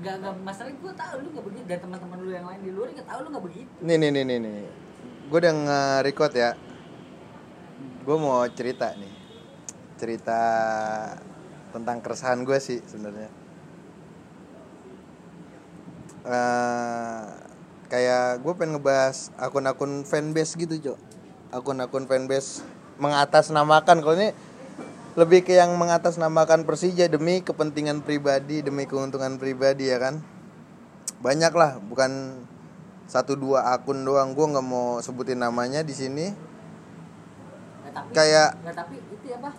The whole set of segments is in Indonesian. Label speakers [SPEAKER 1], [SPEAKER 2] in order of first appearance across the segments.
[SPEAKER 1] Gak, gak masalah. Gue tahu lu gak begitu. Dan teman-teman lu yang lain di luar juga tahu lu gak begitu.
[SPEAKER 2] nih nih nih nih nih. Gue udah nge-record ya. Gue mau cerita nih. Cerita tentang keresahan gue sih sebenarnya. Eh, kayak gue pengen ngebahas akun-akun fanbase gitu cok. Akun-akun fanbase mengatasnamakan. Kalau ini lebih ke yang mengatasnamakan Persija demi kepentingan pribadi demi keuntungan pribadi ya kan? Banyak lah bukan satu dua akun doang. Gue nggak mau sebutin namanya di sini.
[SPEAKER 1] Nah, tapi,
[SPEAKER 2] Kayak-
[SPEAKER 1] Nah, tapi itu apa?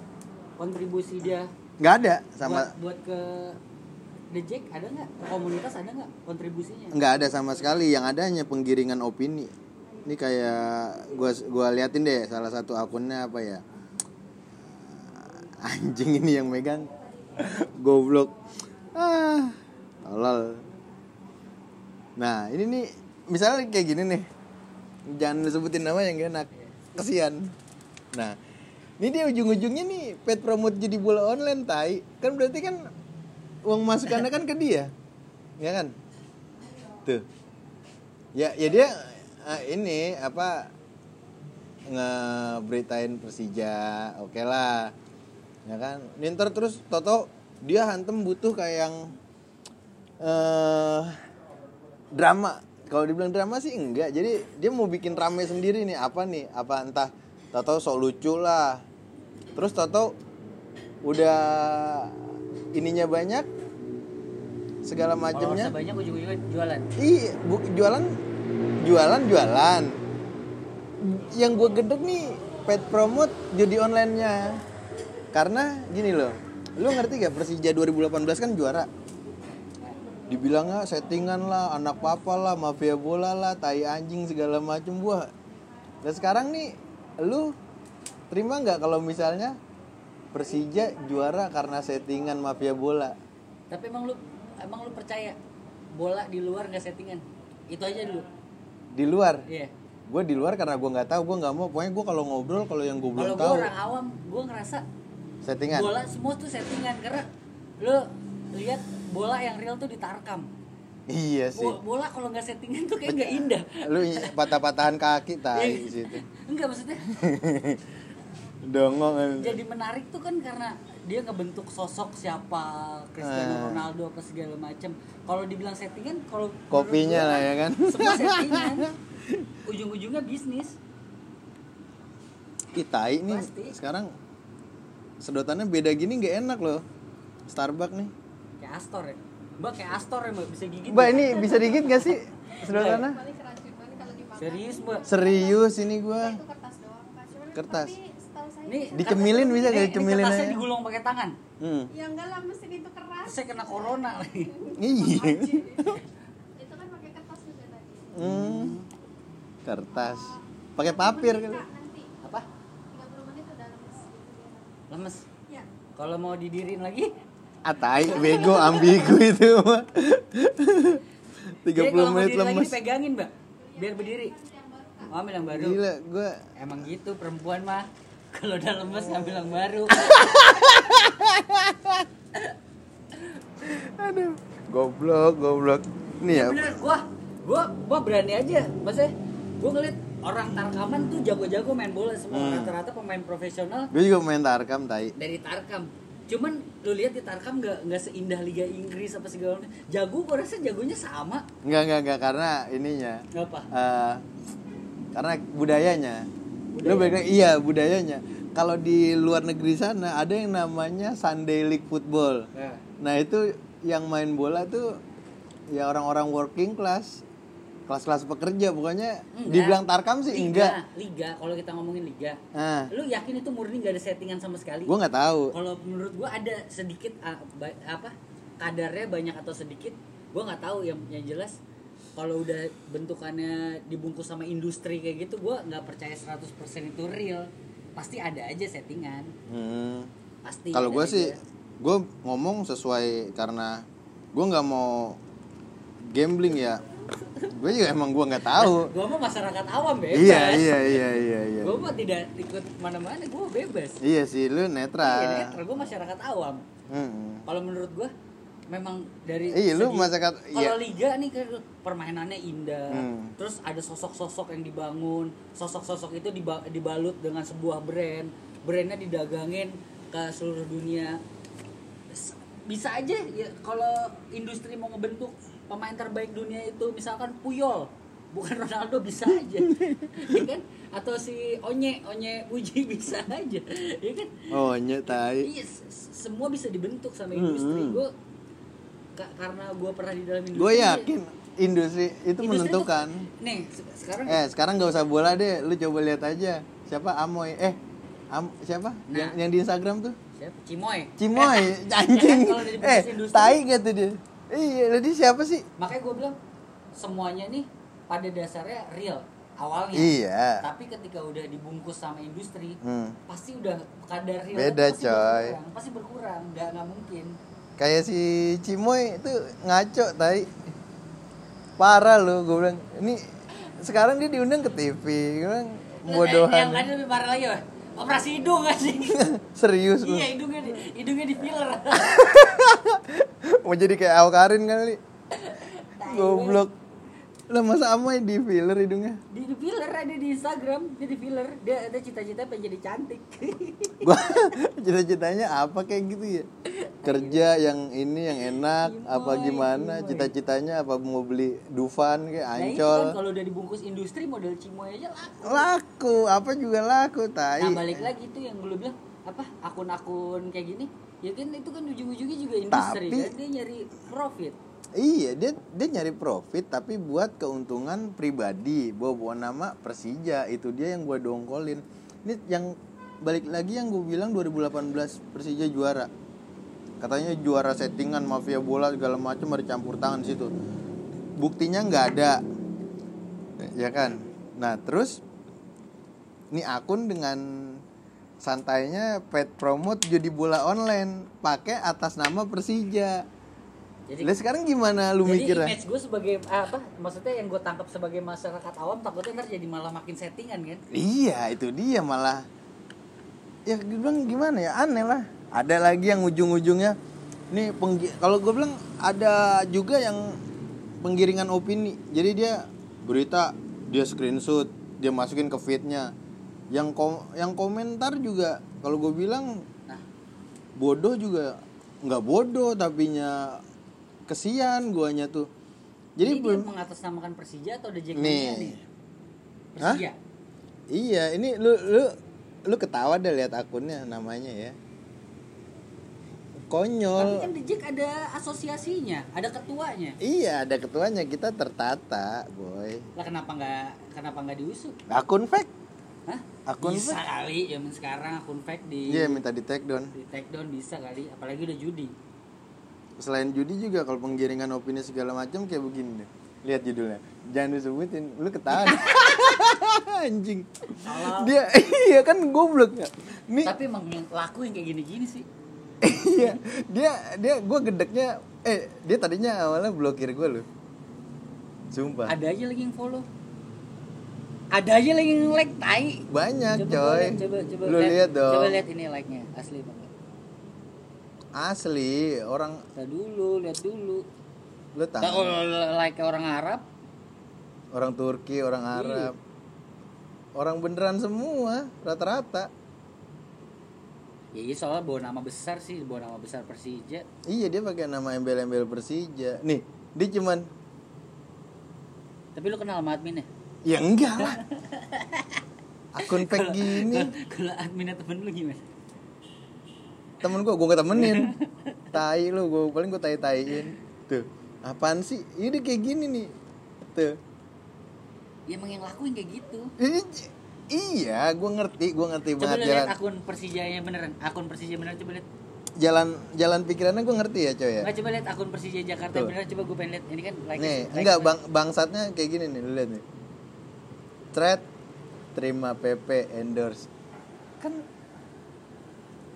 [SPEAKER 1] Kontribusi dia.
[SPEAKER 2] Nggak ada sama
[SPEAKER 1] buat, buat ke The Jack ada nggak? Komunitas ada nggak kontribusinya?
[SPEAKER 2] nggak ada sama sekali. Yang ada hanya penggiringan opini. Ini kayak gua gua liatin deh salah satu akunnya apa ya anjing ini yang megang. Goblok. Ah tolol. Nah ini nih misalnya kayak gini nih. Jangan disebutin nama yang enak. Kesian. Nah ini dia ujung-ujungnya nih pet promote jadi bola online tai. Kan berarti kan uang masukannya kan ke dia. Ya kan? Tuh. Ya ya dia eh, ini apa ngeberitain Persija oke lah ya kan? Ninter terus Toto dia hantem butuh kayak yang eh drama. Kalau dibilang drama sih enggak. Jadi dia mau bikin rame sendiri nih. Apa nih? Apa entah Toto sok lucu lah. Terus Toto udah ininya banyak segala macamnya
[SPEAKER 1] banyak ujung-ujungnya jualan.
[SPEAKER 2] Iya, bu, jualan jualan jualan. Yang gue gedek nih pet promote judi online-nya. Karena gini loh. Lu ngerti gak Persija 2018 kan juara? Dibilangnya settingan lah, anak papa lah, mafia bola lah, tai anjing segala macem gua. Dan sekarang nih lu terima nggak kalau misalnya Persija juara karena settingan mafia bola?
[SPEAKER 1] Tapi emang lu emang lu percaya bola di luar nggak settingan? Itu aja dulu.
[SPEAKER 2] Di luar.
[SPEAKER 1] Iya.
[SPEAKER 2] gue di luar karena gue nggak tahu gue nggak mau pokoknya gue kalau ngobrol kalau yang gue
[SPEAKER 1] Kalau
[SPEAKER 2] belum
[SPEAKER 1] gue
[SPEAKER 2] tahu
[SPEAKER 1] orang awam, gue ngerasa
[SPEAKER 2] settingan
[SPEAKER 1] bola semua tuh settingan karena lu lihat bola yang real tuh ditarkam.
[SPEAKER 2] iya sih
[SPEAKER 1] Bo- Bola kalau nggak settingan tuh kayak nggak indah.
[SPEAKER 2] lu patah-patahan kaki tai di situ
[SPEAKER 1] Enggak maksudnya
[SPEAKER 2] dongong
[SPEAKER 1] jadi menarik tuh kan karena dia ngebentuk sosok siapa Cristiano
[SPEAKER 2] Eh.
[SPEAKER 1] Ronaldo apa segala macam. Kalau dibilang settingan, kalau
[SPEAKER 2] kopinya lah
[SPEAKER 1] kan
[SPEAKER 2] ya kan
[SPEAKER 1] Semua settingan. Ujung-ujungnya bisnis.
[SPEAKER 2] Ih, tai nih
[SPEAKER 1] Pasti.
[SPEAKER 2] sekarang sedotannya beda gini nggak enak loh Starbucks nih
[SPEAKER 1] Kayak Astor ya. Mbak kayak Astor ya mbak bisa gigit.
[SPEAKER 2] mbak ini bisa dikit gak sih sedotannya
[SPEAKER 3] dimakan
[SPEAKER 1] Serius mbak.
[SPEAKER 2] serius ini gue
[SPEAKER 3] itu kertas
[SPEAKER 1] Nih
[SPEAKER 2] Dicemilin bisa nggak
[SPEAKER 1] ini
[SPEAKER 2] dicemilin
[SPEAKER 1] kertasnya
[SPEAKER 2] aja?
[SPEAKER 1] digulung pakai tangan.
[SPEAKER 2] hmm.
[SPEAKER 3] ya enggak lah mesin itu keras
[SPEAKER 1] Terus saya kena corona lagi.
[SPEAKER 2] iya
[SPEAKER 3] itu kan pakai kertas juga tadi
[SPEAKER 2] hmm. kertas pakai papir kan
[SPEAKER 3] Kak, nanti
[SPEAKER 1] Apa?
[SPEAKER 3] 30 menit udah lemes gitu dia.
[SPEAKER 1] Lemes.
[SPEAKER 3] ya
[SPEAKER 1] Kalau mau didirin lagi,
[SPEAKER 2] atai bego ambigu itu mah 30
[SPEAKER 1] Jadi kalau mau
[SPEAKER 2] menit
[SPEAKER 1] diri lagi
[SPEAKER 2] lemes
[SPEAKER 1] dipegangin mbak, biar berdiri. Oh, ambil yang baru.
[SPEAKER 2] gila gue
[SPEAKER 1] Emang gitu perempuan mah. Kalau udah lemes ngambil yang baru.
[SPEAKER 2] aduh goblok goblok nih ya
[SPEAKER 1] Bener, gua gua gua berani aja. Maksudnya gua ngeliat orang Tarkaman tuh jago-jago main bola semua
[SPEAKER 2] Hmm.
[SPEAKER 1] rata-rata pemain profesional
[SPEAKER 2] gue juga main tarkam tai
[SPEAKER 1] dari Tarkam. Cuman lu lihat di Tarkam nggak nggak seindah Liga Inggris apa segala macam. Jago gua rasa jagonya sama.
[SPEAKER 2] Enggak, enggak, enggak karena ininya.
[SPEAKER 1] Ngapa?
[SPEAKER 2] eh, karena budayanya. Lu
[SPEAKER 1] Budaya.
[SPEAKER 2] balik lagi, iya budayanya. Kalau di luar negeri sana ada yang namanya Sunday League Football.
[SPEAKER 1] Nah,
[SPEAKER 2] Nah, itu yang main bola tuh ya orang-orang working class, kelas-kelas pekerja pokoknya
[SPEAKER 1] Enggak.
[SPEAKER 2] dibilang tarkam sih
[SPEAKER 1] liga,
[SPEAKER 2] enggak.
[SPEAKER 1] Liga, kalau kita ngomongin liga,
[SPEAKER 2] Nah,
[SPEAKER 1] lu yakin itu murni nggak ada settingan sama sekali?
[SPEAKER 2] gua nggak tahu.
[SPEAKER 1] Kalau menurut gua ada sedikit ah, apa kadarnya banyak atau sedikit, gua nggak tahu yang yang jelas kalau udah bentukannya dibungkus sama industri kayak gitu, gua nggak percaya 100% itu real. Pasti ada aja settingan,
[SPEAKER 2] Hmm.
[SPEAKER 1] pasti.
[SPEAKER 2] Kalau gue sih, gue ngomong sesuai karena gue nggak mau gambling ya. Gue juga emang gue nggak tahu.
[SPEAKER 1] gua mah masyarakat awam bebas.
[SPEAKER 2] Iya iya iya iya iya.
[SPEAKER 1] Gua mah tidak ikut mana-mana, gua bebas.
[SPEAKER 2] Iya sih, lu
[SPEAKER 1] Iya,
[SPEAKER 2] netral.
[SPEAKER 1] Gua masyarakat awam.
[SPEAKER 2] Mm-mm.
[SPEAKER 1] Kalau menurut gua memang dari
[SPEAKER 2] Iya, lu masyarakat
[SPEAKER 1] kalau
[SPEAKER 2] iya.
[SPEAKER 1] liga nih permainannya indah
[SPEAKER 2] Hmm.
[SPEAKER 1] terus ada sosok-sosok yang dibangun sosok-sosok itu diba- dibalut dengan sebuah brand brandnya didagangin ke seluruh dunia bisa aja ya kalau industri mau ngebentuk pemain terbaik dunia itu misalkan Puyol bukan Ronaldo bisa aja ya kan atau si Onye Onye Uji bisa aja ya kan
[SPEAKER 2] Oh, nyetai.
[SPEAKER 1] Iya, s- s- semua bisa dibentuk sama
[SPEAKER 2] Hmm,
[SPEAKER 1] industri.
[SPEAKER 2] hmm.
[SPEAKER 1] Gue karena gue pernah di dalam industri.
[SPEAKER 2] Gue yakin industri itu
[SPEAKER 1] industri
[SPEAKER 2] menentukan.
[SPEAKER 1] tuh- nih, se- sekarang
[SPEAKER 2] Eh, sekarang gak usah bola deh, lu coba lihat aja. Siapa Amoy? Eh, Am, siapa?
[SPEAKER 1] Nah.
[SPEAKER 2] Yang yang di Instagram tuh?
[SPEAKER 1] Siapa? Cimoy.
[SPEAKER 2] Cimoy, anjing.
[SPEAKER 1] kalau dari
[SPEAKER 2] eh,
[SPEAKER 1] bisnis industri.
[SPEAKER 2] tai gitu dia. Iya, jadi siapa sih?
[SPEAKER 1] Makanya gue bilang semuanya nih pada dasarnya real awalnya.
[SPEAKER 2] Iya.
[SPEAKER 1] Tapi ketika udah dibungkus sama industri,
[SPEAKER 2] Hmm.
[SPEAKER 1] pasti udah kadar real
[SPEAKER 2] Beda,
[SPEAKER 1] pasti
[SPEAKER 2] coy.
[SPEAKER 1] berkurang, pasti berkurang, nggak nggak mungkin.
[SPEAKER 2] Kayak si Cimoy itu ngaco tai. Parah lu, gue bilang. Ini sekarang dia diundang ke TV, gue bilang
[SPEAKER 1] Yang
[SPEAKER 2] bodohan.
[SPEAKER 1] lain lebih parah lagi, Wah. Operasi hidung gak sih?
[SPEAKER 2] Serius lu.
[SPEAKER 1] iya, hidungnya di, hidungnya di filler.
[SPEAKER 2] Mau jadi kayak Awkarin kali. Goblok. Lah masa Amoy di filler hidungnya?
[SPEAKER 1] di, di filler ada di Instagram dia di filler. Dia ada cita-cita pengen jadi cantik.
[SPEAKER 2] Gua cita-citanya apa kayak gitu ya? Kerja yang ini yang enak apa
[SPEAKER 1] Gimoy,
[SPEAKER 2] gimana? Cita-citanya apa? Mau beli Dufan kayak
[SPEAKER 1] nah
[SPEAKER 2] ancol?
[SPEAKER 1] kan kalau udah dibungkus industri model cimoy aja laku.
[SPEAKER 2] Laku apa juga laku tai.
[SPEAKER 1] Nah balik lagi itu yang gue bilang apa akun-akun kayak gini. Ya kan itu kan ujung-ujungnya juga industri
[SPEAKER 2] Tapi-
[SPEAKER 1] kan? Dia nyari profit
[SPEAKER 2] iya dia dia nyari profit tapi buat keuntungan pribadi. Bawa bawa nama Persija itu dia yang gua dongkolin. Ini yang balik lagi yang gue bilang 2018 Persija juara. Katanya juara settingan mafia bola segala macam ada campur tangan situ. Buktinya nggak ada. Ya kan? Nah terus ini akun dengan santainya pet promote judi bola online. Pakai atas nama Persija
[SPEAKER 1] jadi
[SPEAKER 2] Lah sekarang gimana lu
[SPEAKER 1] jadi
[SPEAKER 2] mikirnya?
[SPEAKER 1] image gue sebagai ah, apa maksudnya yang gue tangkap sebagai masyarakat awam takutnya ntar jadi malah makin settingan kan
[SPEAKER 2] Iya, itu dia malah. Ya gue bilang gimana ya aneh lah. Ada lagi yang ujung-ujungnya nih penggi- kalau gue bilang ada juga yang penggiringan opini. Jadi dia berita dia screenshot, dia masukin ke feednya. Yang kom yang komentar juga kalau gue bilang
[SPEAKER 1] nah
[SPEAKER 2] bodoh juga nggak bodoh tapinya kesian guanya tuh.
[SPEAKER 1] jadi, dia
[SPEAKER 2] belum
[SPEAKER 1] mengatasnamakan Persija atau ada Jack
[SPEAKER 2] Nih.
[SPEAKER 1] Persija
[SPEAKER 2] Iya, ini lu lu lu ketawa deh lihat akunnya namanya ya.
[SPEAKER 1] Tapi
[SPEAKER 2] Konyol.
[SPEAKER 1] kan The Jack ada asosiasinya, ada ketuanya.
[SPEAKER 2] Iya, ada ketuanya kita tertata, boy.
[SPEAKER 1] Lah kenapa nggak kenapa nggak diusut?
[SPEAKER 2] Akun fake.
[SPEAKER 1] Hah?
[SPEAKER 2] Akun
[SPEAKER 1] bisa
[SPEAKER 2] fake.
[SPEAKER 1] kali zaman sekarang akun fake di
[SPEAKER 2] Iya, minta di take down.
[SPEAKER 1] di take down bisa kali, apalagi udah judi.
[SPEAKER 2] Selain judi juga kalau penggiringan opini segala macam kayak begini deh. Lihat judulnya. Jangan disebutin, lu ketawa. Anjing.
[SPEAKER 1] Salah.
[SPEAKER 2] Dia iya kan goblok ya. Nih
[SPEAKER 1] Tapi emang yang laku yang kayak gini-gini sih.
[SPEAKER 2] iya, dia dia gua gedeknya eh dia tadinya awalnya blokir gua loh. Sumpah.
[SPEAKER 1] Ada aja lagi yang follow. Ada aja lagi yang like tai.
[SPEAKER 2] Banyak,
[SPEAKER 1] Coba
[SPEAKER 2] coy.
[SPEAKER 1] liat, coba coba
[SPEAKER 2] Lu lihat dong.
[SPEAKER 1] Coba lihat ini like-nya asli banget.
[SPEAKER 2] Asli, orang
[SPEAKER 1] Lihat dulu, lihat dulu.
[SPEAKER 2] lu tahu.
[SPEAKER 1] kalau like orang Arab,
[SPEAKER 2] Orang Turki, orang
[SPEAKER 1] Iya.
[SPEAKER 2] Arab. Orang beneran semua rata-rata.
[SPEAKER 1] ya iya soalnya bawa nama besar sih, bawa nama besar Persija.
[SPEAKER 2] Iya, dia pakai nama embel-embel Persija. Nih, dia cuman
[SPEAKER 1] Tapi lu kenal sama adminnya?
[SPEAKER 2] ya enggak lah. Akun fake gini.
[SPEAKER 1] Kalau adminnya temen lu gimana?
[SPEAKER 2] Temen gua gua gak temenin. Tai lu, gua paling gua tai-taiin. Tuh. Apaan sih? Ini kayak gini nih. Tuh.
[SPEAKER 1] Ya emang yang lakuin kayak gitu.
[SPEAKER 2] Ini iya, gua ngerti, gua ngerti
[SPEAKER 1] Coba
[SPEAKER 2] banget jalan
[SPEAKER 1] akun Persijanya beneran, akun Persija beneran coba lihat.
[SPEAKER 2] jalan jalan pikirannya gua ngerti ya, coy ya.
[SPEAKER 1] Nggak coba lihat akun Persija Jakarta
[SPEAKER 2] Tuh.
[SPEAKER 1] beneran coba gue pengen lihat. Ini kan like
[SPEAKER 2] nih,
[SPEAKER 1] like-
[SPEAKER 2] enggak bang bangsatnya kayak gini nih, lihat nih. Thread terima PP endorse. Kan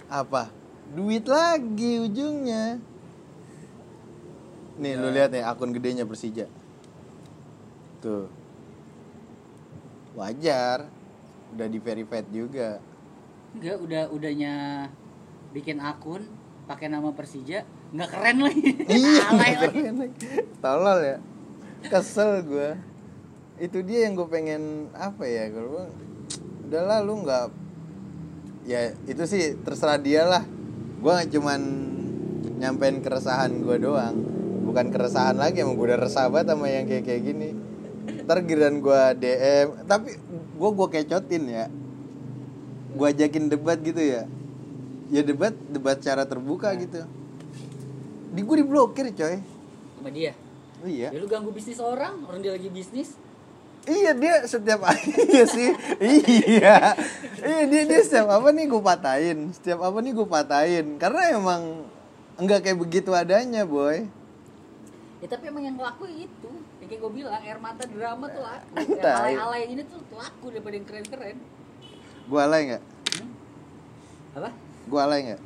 [SPEAKER 2] apa? Duit lagi ujungnya. Nih, lu lihat nih akun gedenya Persija. Tuh. Wajar. Udah di verified juga.
[SPEAKER 1] Enggak, udah udahnya bikin akun pakai nama Persija nggak keren lagi
[SPEAKER 2] iya nggak keren lagi. tolol ya kesel gue itu dia yang gue pengen apa ya kalau udahlah lu nggak ya itu sih terserah dia lah gue nggak cuman nyampein keresahan gue doang. Bukan keresahan lagi emang gue udah resah banget sama yang kayak kayak gini. Ntar giliran gue DM tapi gue gue kecotin ya. Gue ajakin debat gitu ya. Ya debat debat cara terbuka gitu. Di gue diblokir coy.
[SPEAKER 1] Sama dia.
[SPEAKER 2] Oh iya.
[SPEAKER 1] Ya lu ganggu bisnis orang orang dia lagi bisnis
[SPEAKER 2] iya dia setiap iya sih. Iya. Iya dia dia setiap apa nih gue patahin. Setiap apa nih gue patahin. Karena emang enggak kayak begitu adanya boy.
[SPEAKER 1] Ya tapi emang yang laku itu. Ya kayak gue bilang air mata drama tuh laku.
[SPEAKER 2] Tai.
[SPEAKER 1] yang alay-alay ini tuh laku daripada yang keren-keren.
[SPEAKER 2] Gue alay nggak?
[SPEAKER 1] Hmm? apa?
[SPEAKER 2] Gue alay nggak?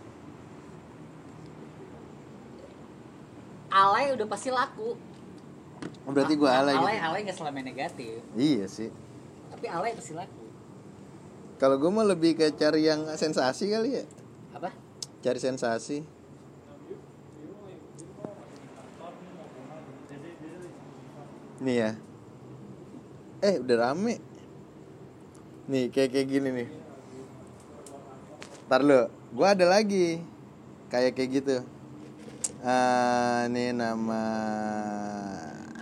[SPEAKER 1] Alay udah pasti laku
[SPEAKER 2] oh, berarti gue alay
[SPEAKER 1] alay
[SPEAKER 2] gitu.
[SPEAKER 1] alay nggak selama negatif.
[SPEAKER 2] Iya sih.
[SPEAKER 1] Tapi alay pasti laku.
[SPEAKER 2] Kalau gue mau lebih ke cari yang sensasi kali ya.
[SPEAKER 1] Apa?
[SPEAKER 2] Cari sensasi. Nih ya. Eh udah rame. Nih kayak kayak gini nih. Ntar lo gue ada lagi. Kayak kayak gitu. Ah nih nama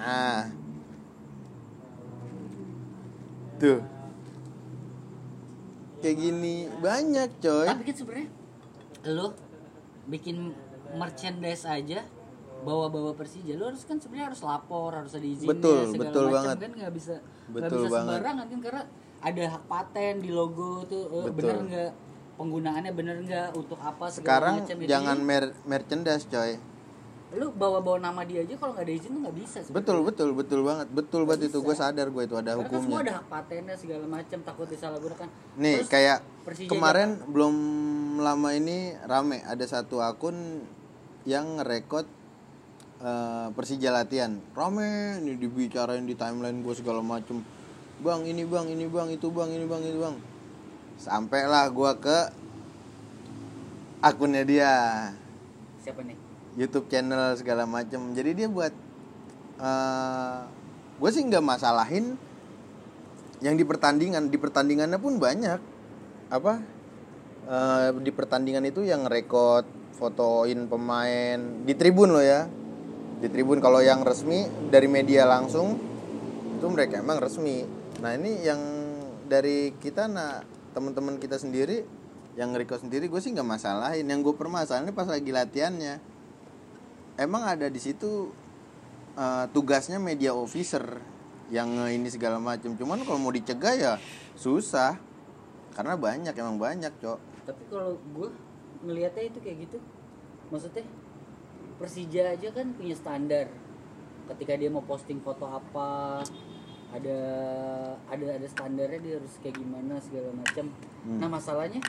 [SPEAKER 2] ah. Tuh. Kayak gini banyak coy.
[SPEAKER 1] Tapi kan sebenarnya lo bikin merchandise aja bawa-bawa Persija lo harus kan sebenarnya harus lapor harus ada izinnya
[SPEAKER 2] Betul,
[SPEAKER 1] segala
[SPEAKER 2] betul
[SPEAKER 1] macam
[SPEAKER 2] banget.
[SPEAKER 1] kan nggak bisa nggak bisa
[SPEAKER 2] banget.
[SPEAKER 1] sembarangan kan karena ada hak paten di logo tuh eh,
[SPEAKER 2] Betul.
[SPEAKER 1] bener nggak? Penggunaannya bener nggak? Untuk apa segala
[SPEAKER 2] sekarang
[SPEAKER 1] macam Jadi,
[SPEAKER 2] jangan mer merchandise coy
[SPEAKER 1] lu bawa-bawa nama dia aja kalau nggak ada izin tuh nggak bisa sebenarnya.
[SPEAKER 2] betul betul betul banget. Betul banget itu.
[SPEAKER 1] bisa.
[SPEAKER 2] gue sadar gue itu ada
[SPEAKER 1] Karena kan semua
[SPEAKER 2] hukumnya
[SPEAKER 1] ada hak patennya segala macam takut disalahgunakan.
[SPEAKER 2] Nih
[SPEAKER 1] Terus
[SPEAKER 2] kayak
[SPEAKER 1] Persija
[SPEAKER 2] kemarin belum lama ini rame. Ada satu akun yang ngerekod eh, Persija latihan. Rame ini dibicarain di timeline gue segala macem. Bang ini bang ini bang itu bang ini bang itu bang. Sampailah gue ke akunnya dia.
[SPEAKER 1] Siapa nih
[SPEAKER 2] YouTube channel segala macem. Jadi dia buat gue sih nggak masalahin yang di pertandingan. Di pertandingannya pun banyak. Apa eh, di pertandingan itu yang rekod fotoin pemain. Di tribun loh ya. Di tribun. Kalau yang resmi dari media langsung itu mereka emang resmi. Nah ini yang dari kita nah teman-teman kita sendiri yang record sendiri gue sih nggak masalahin. Yang gue permasalahin pas lagi latihannya emang ada di situ eh, tugasnya media officer yang ini segala macam cuman kalau mau dicegah ya susah. Karena banyak emang banyak cok.
[SPEAKER 1] Tapi kalau gue ngelihatnya itu kayak gitu. Maksudnya Persija aja kan punya standar. Ketika dia mau posting foto apa ada ada ada standarnya dia harus kayak gimana segala macam
[SPEAKER 2] Hmm.
[SPEAKER 1] nah masalahnya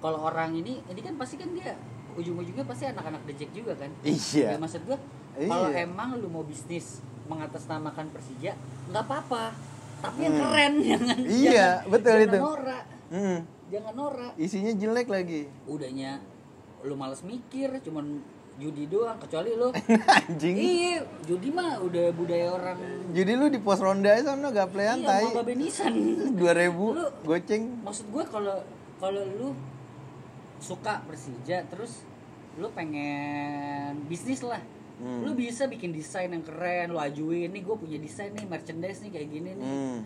[SPEAKER 1] kalau orang ini ini kan pasti kan dia ujung-ujungnya pasti anak-anak dejek juga kan?
[SPEAKER 2] Iya.
[SPEAKER 1] Ya maksud gue kalau
[SPEAKER 2] Iya.
[SPEAKER 1] emang lu mau bisnis mengatasnamakan Persija nggak apa-apa. Tapi yang
[SPEAKER 2] Hmm.
[SPEAKER 1] keren jangan
[SPEAKER 2] Iya,
[SPEAKER 1] jangan-
[SPEAKER 2] betul
[SPEAKER 1] jangan
[SPEAKER 2] itu.
[SPEAKER 1] norak.
[SPEAKER 2] Hmm,
[SPEAKER 1] jangan norak.
[SPEAKER 2] Isinya jelek lagi.
[SPEAKER 1] Udahnya lu males mikir cuman judi doang kecuali lu.
[SPEAKER 2] Anjing.
[SPEAKER 1] Iya judi mah udah budaya orang
[SPEAKER 2] jadi lu di pos ronda aja sana gak playan
[SPEAKER 1] iya
[SPEAKER 2] tai.
[SPEAKER 1] Mau babenisan
[SPEAKER 2] 2000
[SPEAKER 1] Lu-
[SPEAKER 2] goceng.
[SPEAKER 1] maksud gue kalau kalau lu suka Persija terus lu pengen bisnis lah
[SPEAKER 2] Hmm.
[SPEAKER 1] lu bisa bikin desain yang keren lu ajuin nih gue punya desain nih merchandise nih kayak gini nih
[SPEAKER 2] hmm.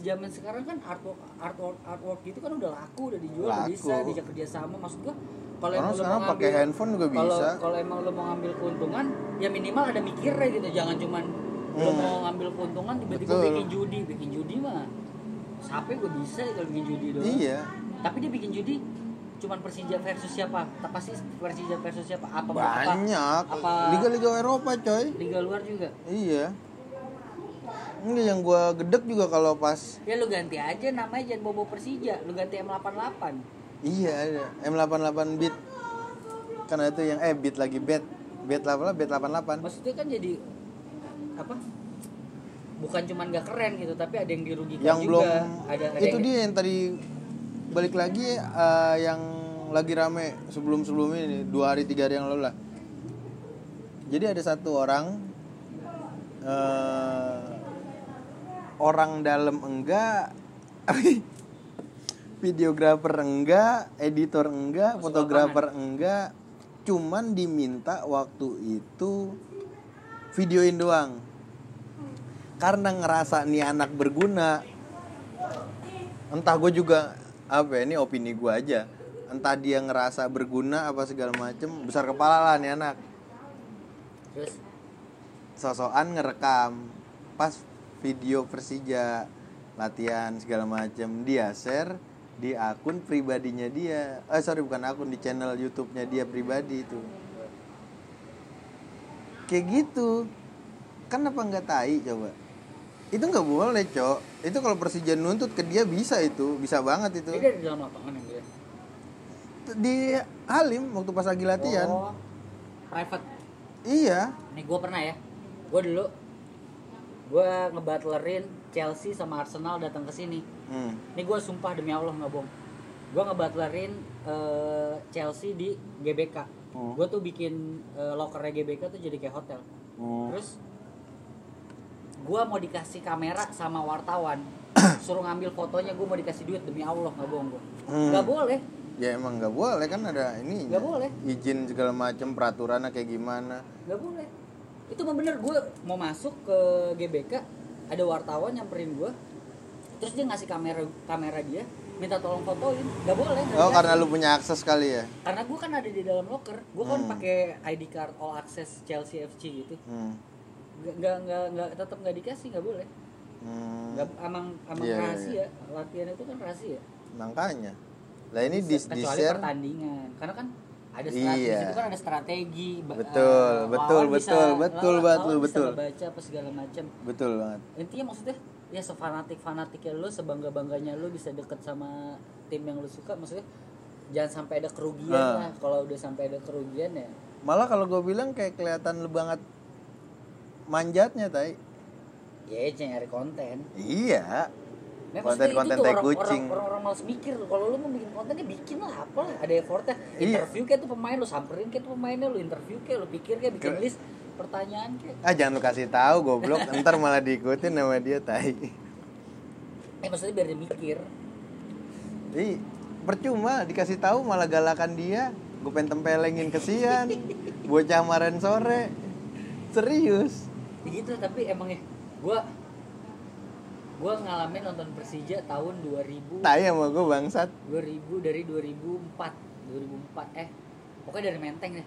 [SPEAKER 1] Zaman sekarang kan artwork artwork artwork gitu kan udah laku udah dijual udah
[SPEAKER 2] Laku.
[SPEAKER 1] bisa diajak kerja sama maksud gua kalau emang lu
[SPEAKER 2] sekarang
[SPEAKER 1] mau
[SPEAKER 2] pakai handphone juga
[SPEAKER 1] kalau
[SPEAKER 2] bisa.
[SPEAKER 1] kalau emang lu mau ngambil keuntungan ya minimal ada mikirnya gitu jangan cuman lu
[SPEAKER 2] Hmm.
[SPEAKER 1] mau ngambil keuntungan tiba-tiba bikin judi bikin judi mah siapa gue bisa kalau bikin judi doang
[SPEAKER 2] iya
[SPEAKER 1] tapi dia bikin judi cuman Persija versus siapa? Pasti Persija versus siapa? Apa
[SPEAKER 2] banyak.
[SPEAKER 1] Apa, apa
[SPEAKER 2] liga-liga Eropa coy.
[SPEAKER 1] Liga luar juga?
[SPEAKER 2] Iya. Enggak yang gua gedek juga kalau pas
[SPEAKER 1] ya lu ganti aja namanya jangan bobo Persija. Lu ganti M88
[SPEAKER 2] Iya ada M88 bit Kan ada tuh yang eh bit lagi bet. Bet apa bet 88
[SPEAKER 1] maksudnya kan jadi apa? Bukan cuman gak keren gitu tapi ada yang dirugikan
[SPEAKER 2] Yang
[SPEAKER 1] juga.
[SPEAKER 2] belum
[SPEAKER 1] ada, ada
[SPEAKER 2] Itu
[SPEAKER 1] yang-
[SPEAKER 2] dia yang tadi Balik lagi eh, yang lagi rame sebelum-sebelum ini Dua hari tiga hari yang lalu lah. Jadi ada satu orang eh, orang dalam enggak videografer enggak editor enggak fotografer enggak cuman diminta waktu itu videoin doang. Karena ngerasa nih anak berguna entah gue juga apa ya, ini opini gue aja. Entah dia ngerasa berguna apa segala macem besar kepala lah nih anak.
[SPEAKER 1] Terus?
[SPEAKER 2] Sosokan ngerekam pas video Persija latihan segala macem dia share di akun pribadinya dia. Eh sorry bukan akun di channel YouTube-nya dia pribadi itu. Kayak gitu. Kan apa nggak tai coba itu nggak boleh cok itu kalau Persija nuntut ke dia bisa itu bisa banget itu
[SPEAKER 1] dia dari dalam lapangan yang dia
[SPEAKER 2] di Halim waktu pas lagi latihan
[SPEAKER 1] oh, private
[SPEAKER 2] iya
[SPEAKER 1] nih gue pernah ya gue dulu gue ngebatlerin Chelsea sama Arsenal datang ke sini
[SPEAKER 2] hmm.
[SPEAKER 1] Ini gue sumpah demi Allah nggak bohong. Gue ngebatlerin eh, Chelsea di GBK.
[SPEAKER 2] Oh.
[SPEAKER 1] Gue tuh bikin eh, lokernya GBK tuh jadi kayak hotel.
[SPEAKER 2] Oh.
[SPEAKER 1] Terus gue mau dikasih kamera sama wartawan, suruh ngambil fotonya gue mau dikasih duit demi Allah nggak bohong gue.
[SPEAKER 2] Hmm.
[SPEAKER 1] Nggak boleh,
[SPEAKER 2] ya emang nggak boleh kan ada ini
[SPEAKER 1] nggak boleh,
[SPEAKER 2] izin segala macam peraturannya kayak gimana
[SPEAKER 1] nggak boleh. Itu mah bener gue mau masuk ke GBK, ada wartawan nyamperin gue, terus dia ngasih kamera kamera dia, minta tolong fotoin, nggak boleh.
[SPEAKER 2] oh
[SPEAKER 1] dikasih.
[SPEAKER 2] karena lu punya akses kali ya
[SPEAKER 1] karena gue kan ada di dalam locker gue kan
[SPEAKER 2] Hmm.
[SPEAKER 1] pakai ID card all access Chelsea FC gitu
[SPEAKER 2] hmm.
[SPEAKER 1] Nggak nggak nggak tetap nggak dikasih nggak boleh.
[SPEAKER 2] Hmm.
[SPEAKER 1] nggak emang emang
[SPEAKER 2] Iya, iya,
[SPEAKER 1] rahasia. latihan itu kan rahasia.
[SPEAKER 2] Makanya. Lah ini di, di
[SPEAKER 1] kecuali
[SPEAKER 2] share
[SPEAKER 1] pertandingan. Karena kan ada strategi
[SPEAKER 2] Iya.
[SPEAKER 1] itu kan ada strategi
[SPEAKER 2] Betul,
[SPEAKER 1] eh,
[SPEAKER 2] betul,
[SPEAKER 1] lawan bisa-
[SPEAKER 2] betul, betul banget lu, betul.
[SPEAKER 1] baca apa segala macam
[SPEAKER 2] betul banget.
[SPEAKER 1] Intinya maksudnya ya sefanatik fanatiknya lu sebangga bangganya lu bisa deket sama tim yang lu suka. Maksudnya jangan sampai ada kerugian
[SPEAKER 2] Ah.
[SPEAKER 1] lah. Kalau udah sampai ada kerugian ya.
[SPEAKER 2] Malah kalau gue bilang kayak kelihatan lu banget manjatnya tai.
[SPEAKER 1] Ya nyari konten.
[SPEAKER 2] Iya.
[SPEAKER 1] Nah,
[SPEAKER 2] Konten-konten tai kucing.
[SPEAKER 1] Orang, orang, orang males mikir kalau lu mau bikin konten ya bikin lah apa lah. Ada effortnya.
[SPEAKER 2] Iya.
[SPEAKER 1] interview kayak tuh pemain lu samperin kayak tuh pemainnya lu interview kayak lu pikir kayak bikin
[SPEAKER 2] Ke-
[SPEAKER 1] list pertanyaan kayak.
[SPEAKER 2] Ah jangan lu kasih tahu goblok. Ntar malah diikutin sama dia tai.
[SPEAKER 1] Eh maksudnya biar dia mikir.
[SPEAKER 2] Ih, percuma. Dikasih tahu malah galakan dia. Gue pengen tempelengin kesian. Bocah kemarin sore. Serius
[SPEAKER 1] begitu tapi emang ya gua gua ngalamin nonton Persija tahun 2000
[SPEAKER 2] tai sama gue bangsat.
[SPEAKER 1] 2000 dari 2004 2004 eh pokoknya dari Menteng deh.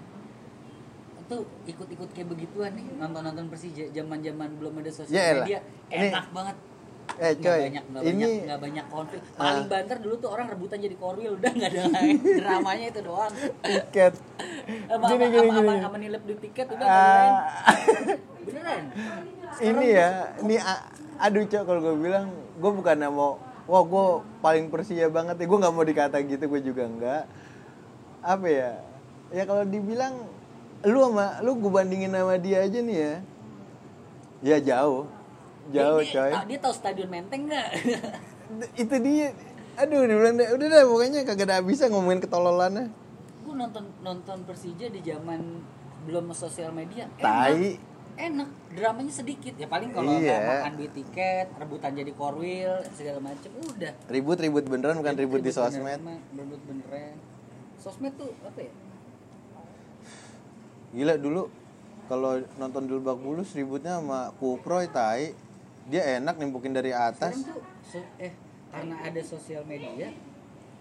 [SPEAKER 1] Itu ikut-ikut kayak begituan nih nonton-nonton Persija zaman-zaman belum ada sosial
[SPEAKER 2] Yaelah.
[SPEAKER 1] media enak banget
[SPEAKER 2] eh
[SPEAKER 1] nggak
[SPEAKER 2] coy
[SPEAKER 1] banyak nggak
[SPEAKER 2] ini
[SPEAKER 1] banyak nggak banyak konflik. Paling
[SPEAKER 2] Ah.
[SPEAKER 1] banter dulu tuh orang rebutan jadi korwil udah nggak ada lain dramanya itu doang.
[SPEAKER 2] Tiket.
[SPEAKER 1] Sama
[SPEAKER 2] Gini,
[SPEAKER 1] sama
[SPEAKER 2] gini,
[SPEAKER 1] sama,
[SPEAKER 2] gini.
[SPEAKER 1] nilep di tiket udah nggak
[SPEAKER 2] Ah,
[SPEAKER 1] beneran?
[SPEAKER 2] Ini ya ini aduh cok kalau gue bilang gue bukan mau wah gue paling persia banget ya. Gue nggak mau dikata gitu gue juga enggak apa ya? Ya kalau dibilang lu sama lu gue bandingin sama dia aja nih ya. Ya jauh jauh
[SPEAKER 1] dia,
[SPEAKER 2] coy.
[SPEAKER 1] dia, dia tahu stadion Menteng nggak?
[SPEAKER 2] Itu dia. Aduh dia bilang deh, udah deh pokoknya kagak ada habisnya ngomongin ketololannya.
[SPEAKER 1] Gue nonton nonton Persija di zaman belum sosial media. Enak.
[SPEAKER 2] Tai.
[SPEAKER 1] Enak. Dramanya sedikit. Ya paling kalau
[SPEAKER 2] Iya.
[SPEAKER 1] makan duit tiket rebutan jadi korwil segala macem udah.
[SPEAKER 2] Ribut ribut beneran bukan ribut di
[SPEAKER 1] Ribut
[SPEAKER 2] sosmed.
[SPEAKER 1] Beneran, ribut beneran. Sosmed tuh apa ya?
[SPEAKER 2] Gila dulu kalau nonton di Lebak Bulus ributnya sama Kuproy tai. Dia enak nimbukin dari atas.
[SPEAKER 1] sekarang tuh so- eh karena ada sosial media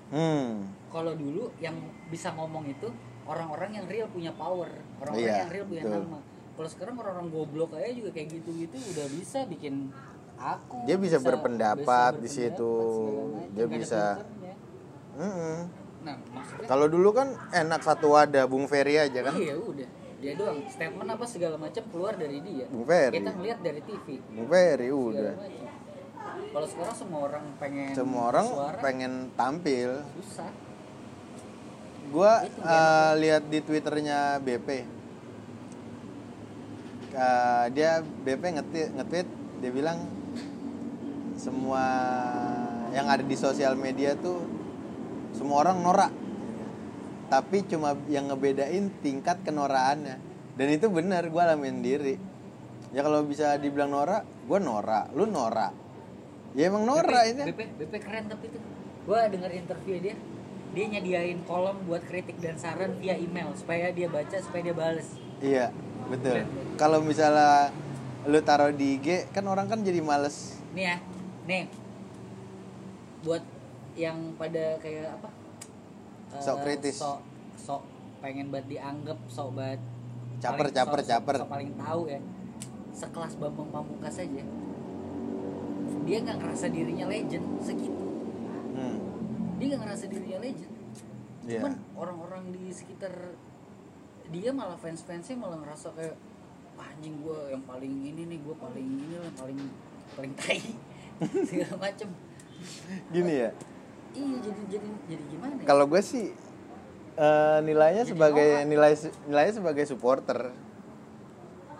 [SPEAKER 2] Hmm.
[SPEAKER 1] kalau dulu yang bisa ngomong itu orang-orang yang real punya power orang-orang
[SPEAKER 2] Iya,
[SPEAKER 1] yang real punya
[SPEAKER 2] betul.
[SPEAKER 1] nama kalau sekarang orang-orang goblok aja juga kayak gitu-gitu udah bisa bikin aku
[SPEAKER 2] Dia bisa berpendapat di situ. Dia bisa.
[SPEAKER 1] filternya.
[SPEAKER 2] Mm-mm.
[SPEAKER 1] nah maksudnya
[SPEAKER 2] Kalau dulu kan enak satu wadah Bung Ferry aja kan.
[SPEAKER 1] iya udah dia doang statement apa segala macam keluar dari dia
[SPEAKER 2] Ferry.
[SPEAKER 1] kita ngeliat dari TV segala
[SPEAKER 2] udah.
[SPEAKER 1] kalau sekarang semua orang pengen
[SPEAKER 2] Semua orang
[SPEAKER 1] suara,
[SPEAKER 2] pengen tampil.
[SPEAKER 1] susah
[SPEAKER 2] Gua
[SPEAKER 1] Itu
[SPEAKER 2] eh, lihat di twitternya BP. Eh, dia BP nge-tweet, nge-tweet, dia bilang semua yang ada di sosial media tuh semua orang norak. Tapi cuma yang ngebedain tingkat kenoraannya. dan itu benar gue alamin diri. Ya kalau bisa dibilang Nora gue Nora lu Nora ya emang Nora
[SPEAKER 1] BP,
[SPEAKER 2] ini.
[SPEAKER 1] BP BP keren tapi itu. Gue denger interview dia dia nyediain kolom buat kritik dan saran via email supaya dia baca supaya dia bales.
[SPEAKER 2] Iya betul. Kalau misalnya lu taruh di IG kan orang kan jadi males.
[SPEAKER 1] Nih ya nih. Buat yang pada kayak apa eh,
[SPEAKER 2] Sok kritis.
[SPEAKER 1] sok sok pengen banget dianggap sok banget
[SPEAKER 2] Caper,
[SPEAKER 1] paling-
[SPEAKER 2] caper,
[SPEAKER 1] sok-
[SPEAKER 2] caper.
[SPEAKER 1] sok paling tahu ya sekelas Bambang Pamungkas aja dia nggak ngerasa dirinya legend segitu
[SPEAKER 2] hmm.
[SPEAKER 1] dia nggak ngerasa dirinya legend
[SPEAKER 2] Iya.
[SPEAKER 1] cuman orang-orang di sekitar dia malah fans-fansnya malah ngerasa kayak "Wah, anjing gue yang paling ini nih gue paling ini lah paling paling tai segala macem
[SPEAKER 2] gini ya
[SPEAKER 1] iya jadi jadi jadi gimana ya?
[SPEAKER 2] kalau gue sih eh, nilainya
[SPEAKER 1] Jadi
[SPEAKER 2] sebagai
[SPEAKER 1] Nora.
[SPEAKER 2] nilai nilainya sebagai supporter.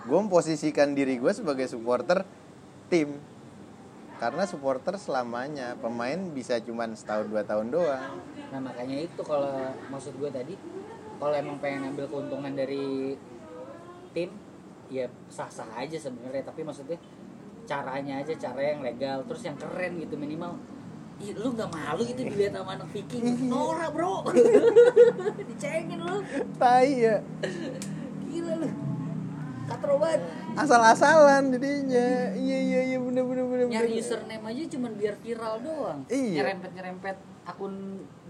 [SPEAKER 2] Gue memposisikan diri gue sebagai supporter tim. Karena supporter selamanya pemain bisa cuman setahun dua tahun doang.
[SPEAKER 1] Nah makanya itu kalau maksud gue tadi kalau emang pengen ambil keuntungan dari tim ya sah-sah aja sebenarnya. Tapi maksudnya caranya aja cara yang legal terus yang keren gitu minimal lu nggak malu itu dilihat sama anak Viking? Nora bro. Dicengin lu.
[SPEAKER 2] Tai ya.
[SPEAKER 1] Gila lu. Katro banget
[SPEAKER 2] asal-asalan jadinya. Iya iya iya bener bener bener
[SPEAKER 1] nyari
[SPEAKER 2] bener.
[SPEAKER 1] username aja cuman biar viral doang.
[SPEAKER 2] Iya.
[SPEAKER 1] nyerempet nyerempet akun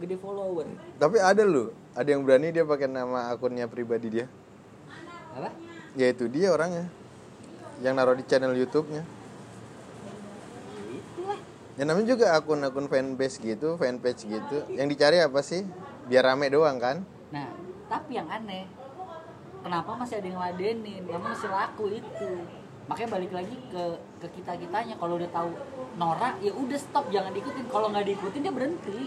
[SPEAKER 1] gede follower.
[SPEAKER 2] Tapi ada loh ada yang berani dia pakai nama akunnya pribadi dia.
[SPEAKER 1] Apa?
[SPEAKER 2] Ya itu dia orangnya. Yang naruh di channel YouTube-nya Ya namanya juga akun-akun fanbase gitu, fanpage gitu. Yang dicari apa sih? Biar rame doang kan?
[SPEAKER 1] Nah, tapi yang aneh, kenapa masih ada yang ladenin? Kenapa masih laku itu? Makanya balik lagi ke ke kita kitanya. Kalau udah tahu Nora, ya udah stop, jangan diikutin. Kalau nggak diikutin dia berhenti.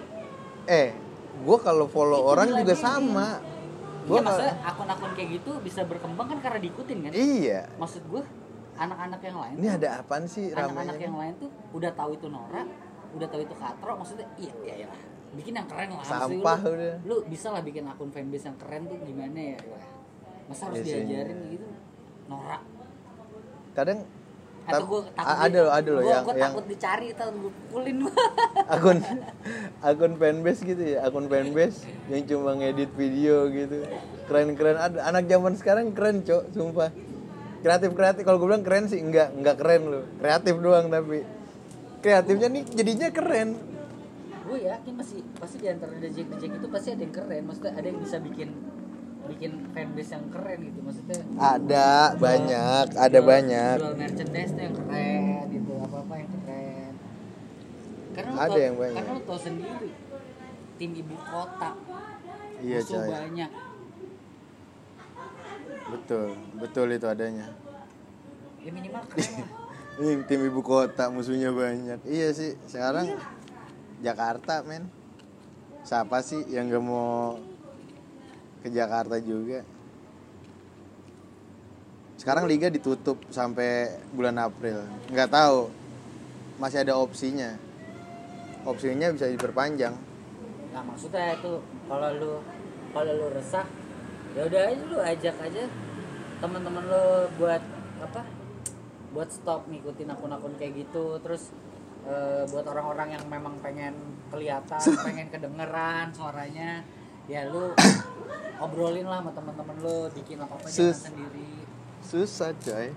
[SPEAKER 2] Eh, gua kalau follow
[SPEAKER 1] Itu
[SPEAKER 2] orang juga sama.
[SPEAKER 1] Iya,
[SPEAKER 2] Gua
[SPEAKER 1] maksudnya akun-akun kayak gitu bisa berkembang kan karena diikutin kan?
[SPEAKER 2] Iya.
[SPEAKER 1] Maksud gue, anak-anak yang lain
[SPEAKER 2] Ini
[SPEAKER 1] tuh-
[SPEAKER 2] ada apaan sih
[SPEAKER 1] anak-anak yang lain tuh udah tahu itu Nora, udah tahu itu Katro, maksudnya iya iya iya lah. Bikin yang keren lah.
[SPEAKER 2] Sampah
[SPEAKER 1] lu,
[SPEAKER 2] udah.
[SPEAKER 1] Lu bisa lah bikin akun fanbase yang keren tuh gimana ya? Wah, Masa harus
[SPEAKER 2] Biasanya.
[SPEAKER 1] diajarin gitu? Nora.
[SPEAKER 2] Kadang
[SPEAKER 1] Atau gue takut
[SPEAKER 2] ada loh, ada loh
[SPEAKER 1] gua,
[SPEAKER 2] yang
[SPEAKER 1] gua
[SPEAKER 2] yang
[SPEAKER 1] takut dicari tau gue pukulin
[SPEAKER 2] akun akun fanbase gitu ya, akun fanbase yang cuma ngedit video gitu. Keren-keren ada anak zaman sekarang keren, Cok, sumpah. Kreatif-kreatif kalau gue bilang keren sih enggak, enggak keren loh. Kreatif doang tapi kreatifnya nih jadinya keren.
[SPEAKER 1] gue yakin masih pasti di antara dejek dejek itu pasti ada yang keren. Maksudnya ada yang bisa bikin bikin fanbase yang keren gitu maksudnya
[SPEAKER 2] Ada banyak, ada
[SPEAKER 1] jual-
[SPEAKER 2] banyak.
[SPEAKER 1] jual merchandise yang keren gitu apa apa yang keren karena lu
[SPEAKER 2] Ada
[SPEAKER 1] tau-
[SPEAKER 2] yang banyak.
[SPEAKER 1] karena lu tau sendiri tim ibu kota
[SPEAKER 2] Iya,
[SPEAKER 1] musuh
[SPEAKER 2] coy.
[SPEAKER 1] banyak
[SPEAKER 2] Betul, betul itu adanya.
[SPEAKER 1] ya minimal keren lah
[SPEAKER 2] Ini tim ibu kota musuhnya banyak. Iya sih, sekarang Jakarta, men. Siapa sih yang gak mau ke Jakarta juga? Sekarang liga ditutup sampai bulan April. Nggak tahu. Masih ada opsinya. Opsinya bisa diperpanjang.
[SPEAKER 1] nah maksudnya itu kalau lu kalau lu resah ya udah aja lu ajak aja teman-teman lu buat apa buat stop ngikutin akun-akun kayak gitu terus eh, buat orang-orang yang memang pengen kelihatan pengen kedengeran suaranya ya lu obrolin lah sama teman-teman lu bikin apa apa
[SPEAKER 2] Sus.
[SPEAKER 1] sendiri
[SPEAKER 2] Susah, coy.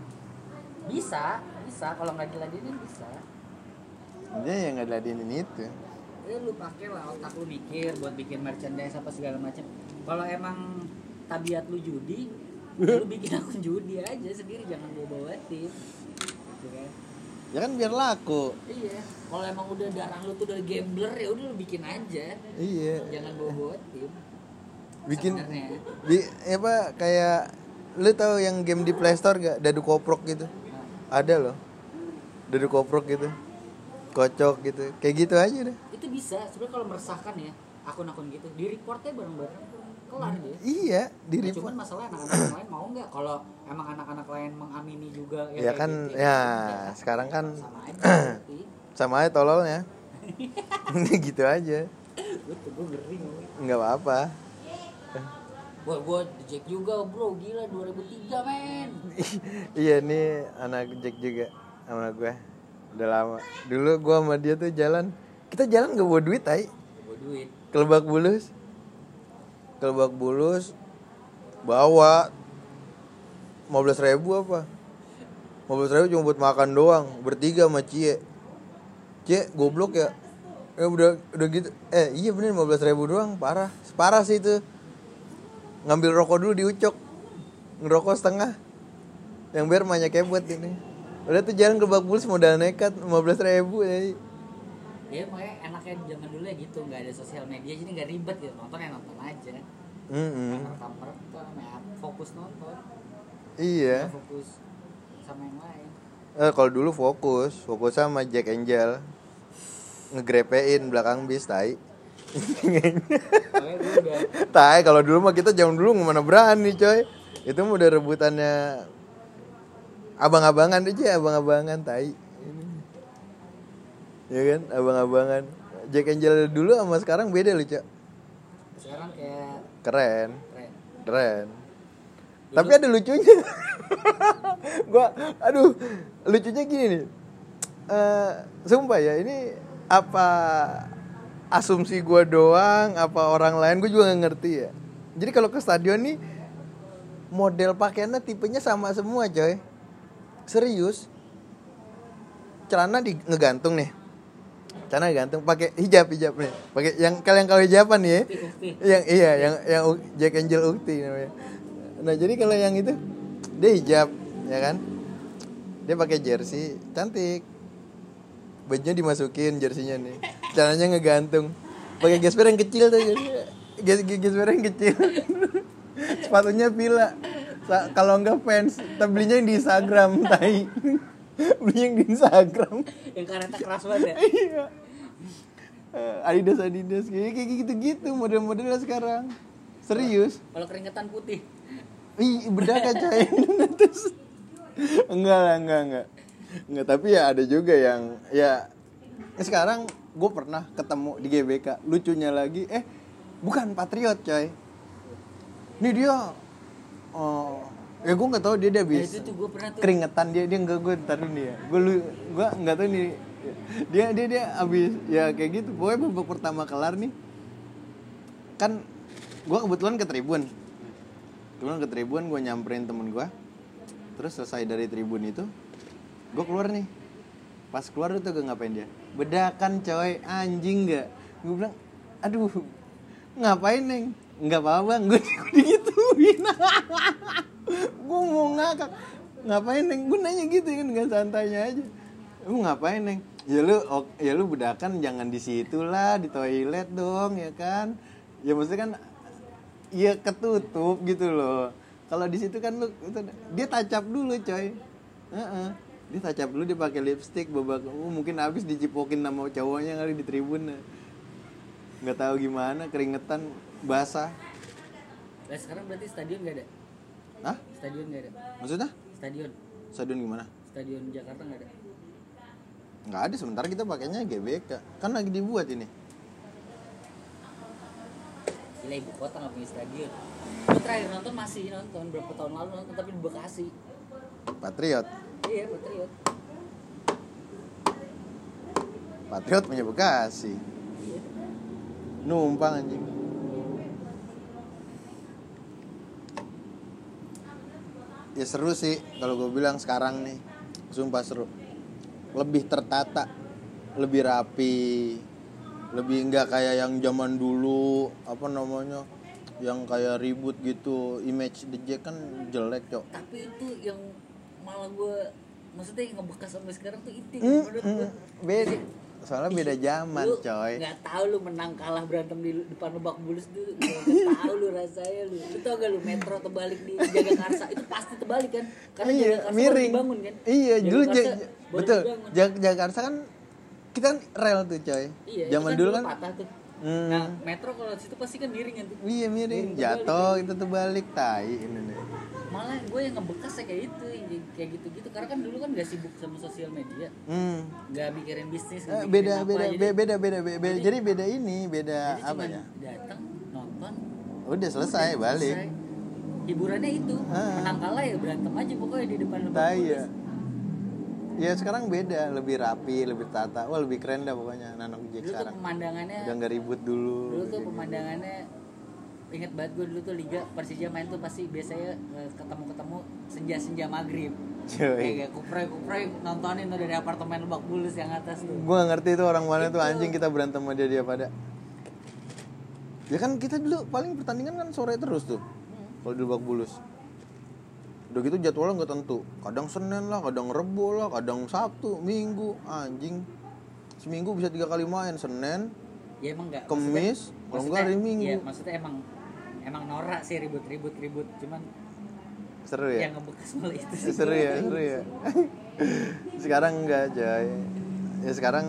[SPEAKER 1] bisa bisa kalau nggak diladenin bisa
[SPEAKER 2] Dia yang nggak diladenin itu.
[SPEAKER 1] ya lu pakai lah otak lu mikir buat bikin merchandise apa segala macam kalau emang tabiat lu judi lu bikin akun judi aja sendiri jangan bawa bawa tim Gitu kan?
[SPEAKER 2] Ya kan biar laku.
[SPEAKER 1] iya. Kalau emang udah darah lu tuh udah gambler ya udah lu bikin aja.
[SPEAKER 2] Iya.
[SPEAKER 1] jangan bawa bawa tim
[SPEAKER 2] Bikin
[SPEAKER 1] Sebenarnya.
[SPEAKER 2] Bi, apa kayak lu tahu yang game di Play Store gak dadu koprok gitu.
[SPEAKER 1] Nah,
[SPEAKER 2] ada loh. Dadu koprok gitu. Kocok gitu. Kayak gitu aja deh.
[SPEAKER 1] Itu bisa. Sebenarnya kalau meresahkan ya akun-akun gitu di reportnya bareng-bareng kelar dia
[SPEAKER 2] iya di
[SPEAKER 1] Nah, cuman masalah anak-anak yang lain mau nggak? Kalau emang anak-anak lain mengamini juga
[SPEAKER 2] ya
[SPEAKER 1] kayak
[SPEAKER 2] kan
[SPEAKER 1] gitu,
[SPEAKER 2] ya
[SPEAKER 1] kan
[SPEAKER 2] sekarang kan
[SPEAKER 1] sama aja berarti.
[SPEAKER 2] sama aja tololnya. Gitu aja.
[SPEAKER 1] Gue tuh gue ngeri ngomongnya.
[SPEAKER 2] nggak apa-apa.
[SPEAKER 1] Wah, gue Jack juga bro, gila 2003 men.
[SPEAKER 2] iya nih anak Jack juga sama gue udah lama. Dulu gue sama dia tuh jalan. Kita jalan gak bawa duit tai?
[SPEAKER 1] Gue duit.
[SPEAKER 2] ke Lebak Bulus ke Lebak Bulus bawa. 15 ribu apa? 15 ribu cuma buat makan doang bertiga sama Cie. Cie goblok ya. Ya udah udah gitu. Eh iya bener 15 ribu doang parah. Parah sih itu. Ngambil rokok dulu di ucok. Ngerokok setengah. Yang biar banyak buat ini. Udah tuh jalan ke Lebak Bulus modal nekat 15 ribu ya
[SPEAKER 1] Ya makanya enaknya zaman dulu ya gitu, nggak ada sosial media jadi nggak ribet gitu. Nonton ya nonton aja.
[SPEAKER 2] Mm-mm.
[SPEAKER 1] Rekam-rekam, ya fokus nonton.
[SPEAKER 2] iya
[SPEAKER 1] Nggak fokus sama yang lain.
[SPEAKER 2] Eh, kalau dulu fokus, fokus sama Jack Angel. Ngegrepein belakang bis tai. Tai kalau dulu mah kita zaman dulu mana berani, coy. Itu mah udah rebutannya abang-abangan aja, abang-abangan tai. Ya kan, abang-abangan. Jack Angel dulu sama sekarang beda loh, Cok.
[SPEAKER 1] sekarang kayak
[SPEAKER 2] Keren,
[SPEAKER 1] keren.
[SPEAKER 2] keren. Tapi ada lucunya. gua aduh, lucunya gini nih. Eh, sumpah ya, ini apa asumsi gua doang, apa orang lain gue juga nggak ngerti ya. Jadi kalau ke stadion nih model pakaiannya tipenya sama semua, coy. Serius. Celana di ngegantung nih. Celana gantung pakai hijab hijab nih. Pakai yang kalian kalau hijaban nih ya?
[SPEAKER 1] Ukti, ukti.
[SPEAKER 2] yang iya yang yang Jack Angel Ukti namanya. Nah jadi kalau yang itu dia hijab ya kan? Dia pakai jersey cantik. Bajunya dimasukin jersinya nih. Celananya ngegantung. Pakai gesper yang kecil tuh ges gesper yang kecil. Sepatunya pila kalau enggak fans tapi belinya yang di Instagram tai belinya yang di Instagram.
[SPEAKER 1] Yang karetnya keras banget ya.
[SPEAKER 2] iya. Eh, Adidas Adidas. Kayak gitu gitu model-modelnya sekarang. Serius?
[SPEAKER 1] Kalau keringetan putih.
[SPEAKER 2] ih bedak coy Terus- enggak lah enggak enggak. Enggak tapi ya ada juga yang ya sekarang gue pernah ketemu di GBK lucunya lagi eh bukan patriot coy ini dia oh ya gue nggak tahu dia dia
[SPEAKER 1] Nah,
[SPEAKER 2] habis
[SPEAKER 1] itu tuh gue pernah tuh.
[SPEAKER 2] keringetan dia dia enggak gue dulu nih ya. Gue lu gue nggak tahu nih. Dia dia dia abis ya kayak gitu. Pokoknya babak pertama kelar nih. Kan gue kebetulan ke tribun. Kebetulan ke tribun gue nyamperin temen gue terus selesai dari tribun itu gue keluar nih. Pas keluar tuh gue ngapain dia? Bedakan coy. Anjing nggak? Gue bilang aduh ngapain neng? Nggak apa-apa gue digituin gue mau ngakak. Ngapain neng? Gue nanya gitu kan nggak santainya aja. Lu ngapain neng? Ya lu ok- ya lu bedakan jangan di situ lah di toilet dong ya kan? Ya maksudnya kan ya ketutup gitu loh. Kalau di situ kan lu itu, dia tacap dulu coy. Heeh. dia tacap dulu dia pakai lipstick babak uh, mungkin habis dicipokin sama cowoknya kali di tribun. Nggak tahu gimana keringetan basah.
[SPEAKER 1] Nah, sekarang berarti stadion gak ada.
[SPEAKER 2] Hah?
[SPEAKER 1] Stadion gak ada.
[SPEAKER 2] maksudnya
[SPEAKER 1] Stadion.
[SPEAKER 2] stadion gimana
[SPEAKER 1] Stadion Jakarta gak ada.
[SPEAKER 2] nggak ada sementara kita pakainya GBK kan lagi dibuat ini
[SPEAKER 1] Gila ibu kota gak punya stadion. Gue terakhir nonton masih nonton berapa tahun lalu nonton tapi di Bekasi.
[SPEAKER 2] Patriot
[SPEAKER 1] Iya, Patriot.
[SPEAKER 2] Patriot punya Bekasi numpang anjing ya seru sih kalau gue bilang sekarang nih sumpah seru. Lebih tertata lebih rapi lebih enggak kayak yang zaman dulu apa namanya yang kayak ribut gitu image The Jack kan jelek cok.
[SPEAKER 1] Tapi itu yang malah gue maksudnya yang ngebekas sampai sekarang tuh itu
[SPEAKER 2] hmm,
[SPEAKER 1] gue.
[SPEAKER 2] beda soalnya beda zaman
[SPEAKER 1] Lu
[SPEAKER 2] coy
[SPEAKER 1] Nggak tahu lu menang kalah berantem di depan Lebak Bulus tuh. Nggak tahu lu rasanya lu. Tau gak lu metro terbalik di Jagakarsa itu pasti terbalik kan? Karena
[SPEAKER 2] iya
[SPEAKER 1] Jagakarsa baru
[SPEAKER 2] miring
[SPEAKER 1] dibangun kan?
[SPEAKER 2] iya dulu
[SPEAKER 1] Jagakarsa
[SPEAKER 2] Ja-
[SPEAKER 1] baru
[SPEAKER 2] betul Jakarta kan kita kan rel tuh coy
[SPEAKER 1] Iya, itu
[SPEAKER 2] zaman dulu kan
[SPEAKER 1] patah tuh.
[SPEAKER 2] Hmm.
[SPEAKER 1] Nah, metro kalau situ pasti kan miring kan
[SPEAKER 2] iya miring jatuh itu tuh balik tai ini nih
[SPEAKER 1] Malah gue yang ngebekas ya kayak itu, kayak gitu-gitu. Karena kan dulu kan gak sibuk sama sosial media,
[SPEAKER 2] hmm.
[SPEAKER 1] nggak mikirin bisnis,
[SPEAKER 2] Eh,
[SPEAKER 1] nggak mikirin
[SPEAKER 2] beda
[SPEAKER 1] apa,
[SPEAKER 2] beda
[SPEAKER 1] jadi-
[SPEAKER 2] be- beda beda beda, beda.
[SPEAKER 1] jadi-
[SPEAKER 2] jadi beda ini beda
[SPEAKER 1] jadi
[SPEAKER 2] apa ya
[SPEAKER 1] datang nonton
[SPEAKER 2] udah selesai balik
[SPEAKER 1] Selesai. hiburannya itu
[SPEAKER 2] Ah.
[SPEAKER 1] menang kalah ya berantem aja pokoknya di depan bulus
[SPEAKER 2] ya. Sekarang beda, lebih rapi, lebih tata. Wah lebih keren dah pokoknya anak Jack
[SPEAKER 1] dulu tuh
[SPEAKER 2] sekarang.
[SPEAKER 1] pemandangannya
[SPEAKER 2] Udah nggak ribut dulu.
[SPEAKER 1] dulu tuh
[SPEAKER 2] gitu.
[SPEAKER 1] pemandangannya inget banget gue dulu tuh liga Persija main tuh pasti biasanya eh, ketemu-ketemu senja-senja maghrib
[SPEAKER 2] Cuy.
[SPEAKER 1] kayak kuprey-kuprey nontonin tuh dari apartemen Lebak Bulus yang atas tuh
[SPEAKER 2] Gue gak ngerti itu orang mana tuh
[SPEAKER 1] Itu.
[SPEAKER 2] anjing kita berantem sama dia dia pada. Ya kan kita dulu paling pertandingan kan sore terus tuh. Kalau di Lebak Bulus. Udah gitu jadwalnya nggak tentu. Kadang Senin lah, kadang Rebo lah, kadang Sabtu, Minggu, anjing. Seminggu bisa tiga kali main, Senin,
[SPEAKER 1] ya emang enggak
[SPEAKER 2] Kemis, kalau enggak hari Minggu.
[SPEAKER 1] ya maksudnya emang emang norak sih ribut-ribut ribut. Cuman
[SPEAKER 2] Seru ya?
[SPEAKER 1] yang ngebekas malah itu sih.
[SPEAKER 2] Seru ya seru ya. Sekarang enggak coy. Ya sekarang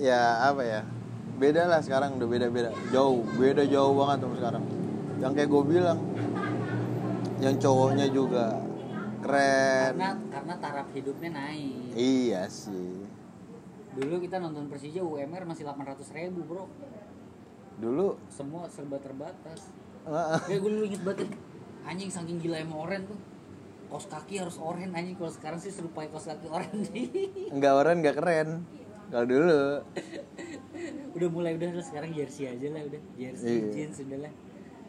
[SPEAKER 2] ya apa ya? Beda lah sekarang udah beda beda jauh beda jauh banget sama sekarang. Yang kayak gue bilang yang cowoknya juga keren.
[SPEAKER 1] Karena karena taraf hidupnya naik.
[SPEAKER 2] Iya sih.
[SPEAKER 1] Dulu kita nonton Persija UMR masih 800 ribu bro.
[SPEAKER 2] Dulu?
[SPEAKER 1] Semua serba terbatas. Kayak gue dulu inget banget. Anjing saking gila emang oren tuh. Kos kaki harus oren anjing. Kalau sekarang sih suruh pakai kos kaki oren.
[SPEAKER 2] Nggak orang nggak keren. Kalau dulu.
[SPEAKER 1] Udah mulai udah lah. Sekarang jersey aja lah udah. Jersey
[SPEAKER 2] Iya.
[SPEAKER 1] jeans udah lah.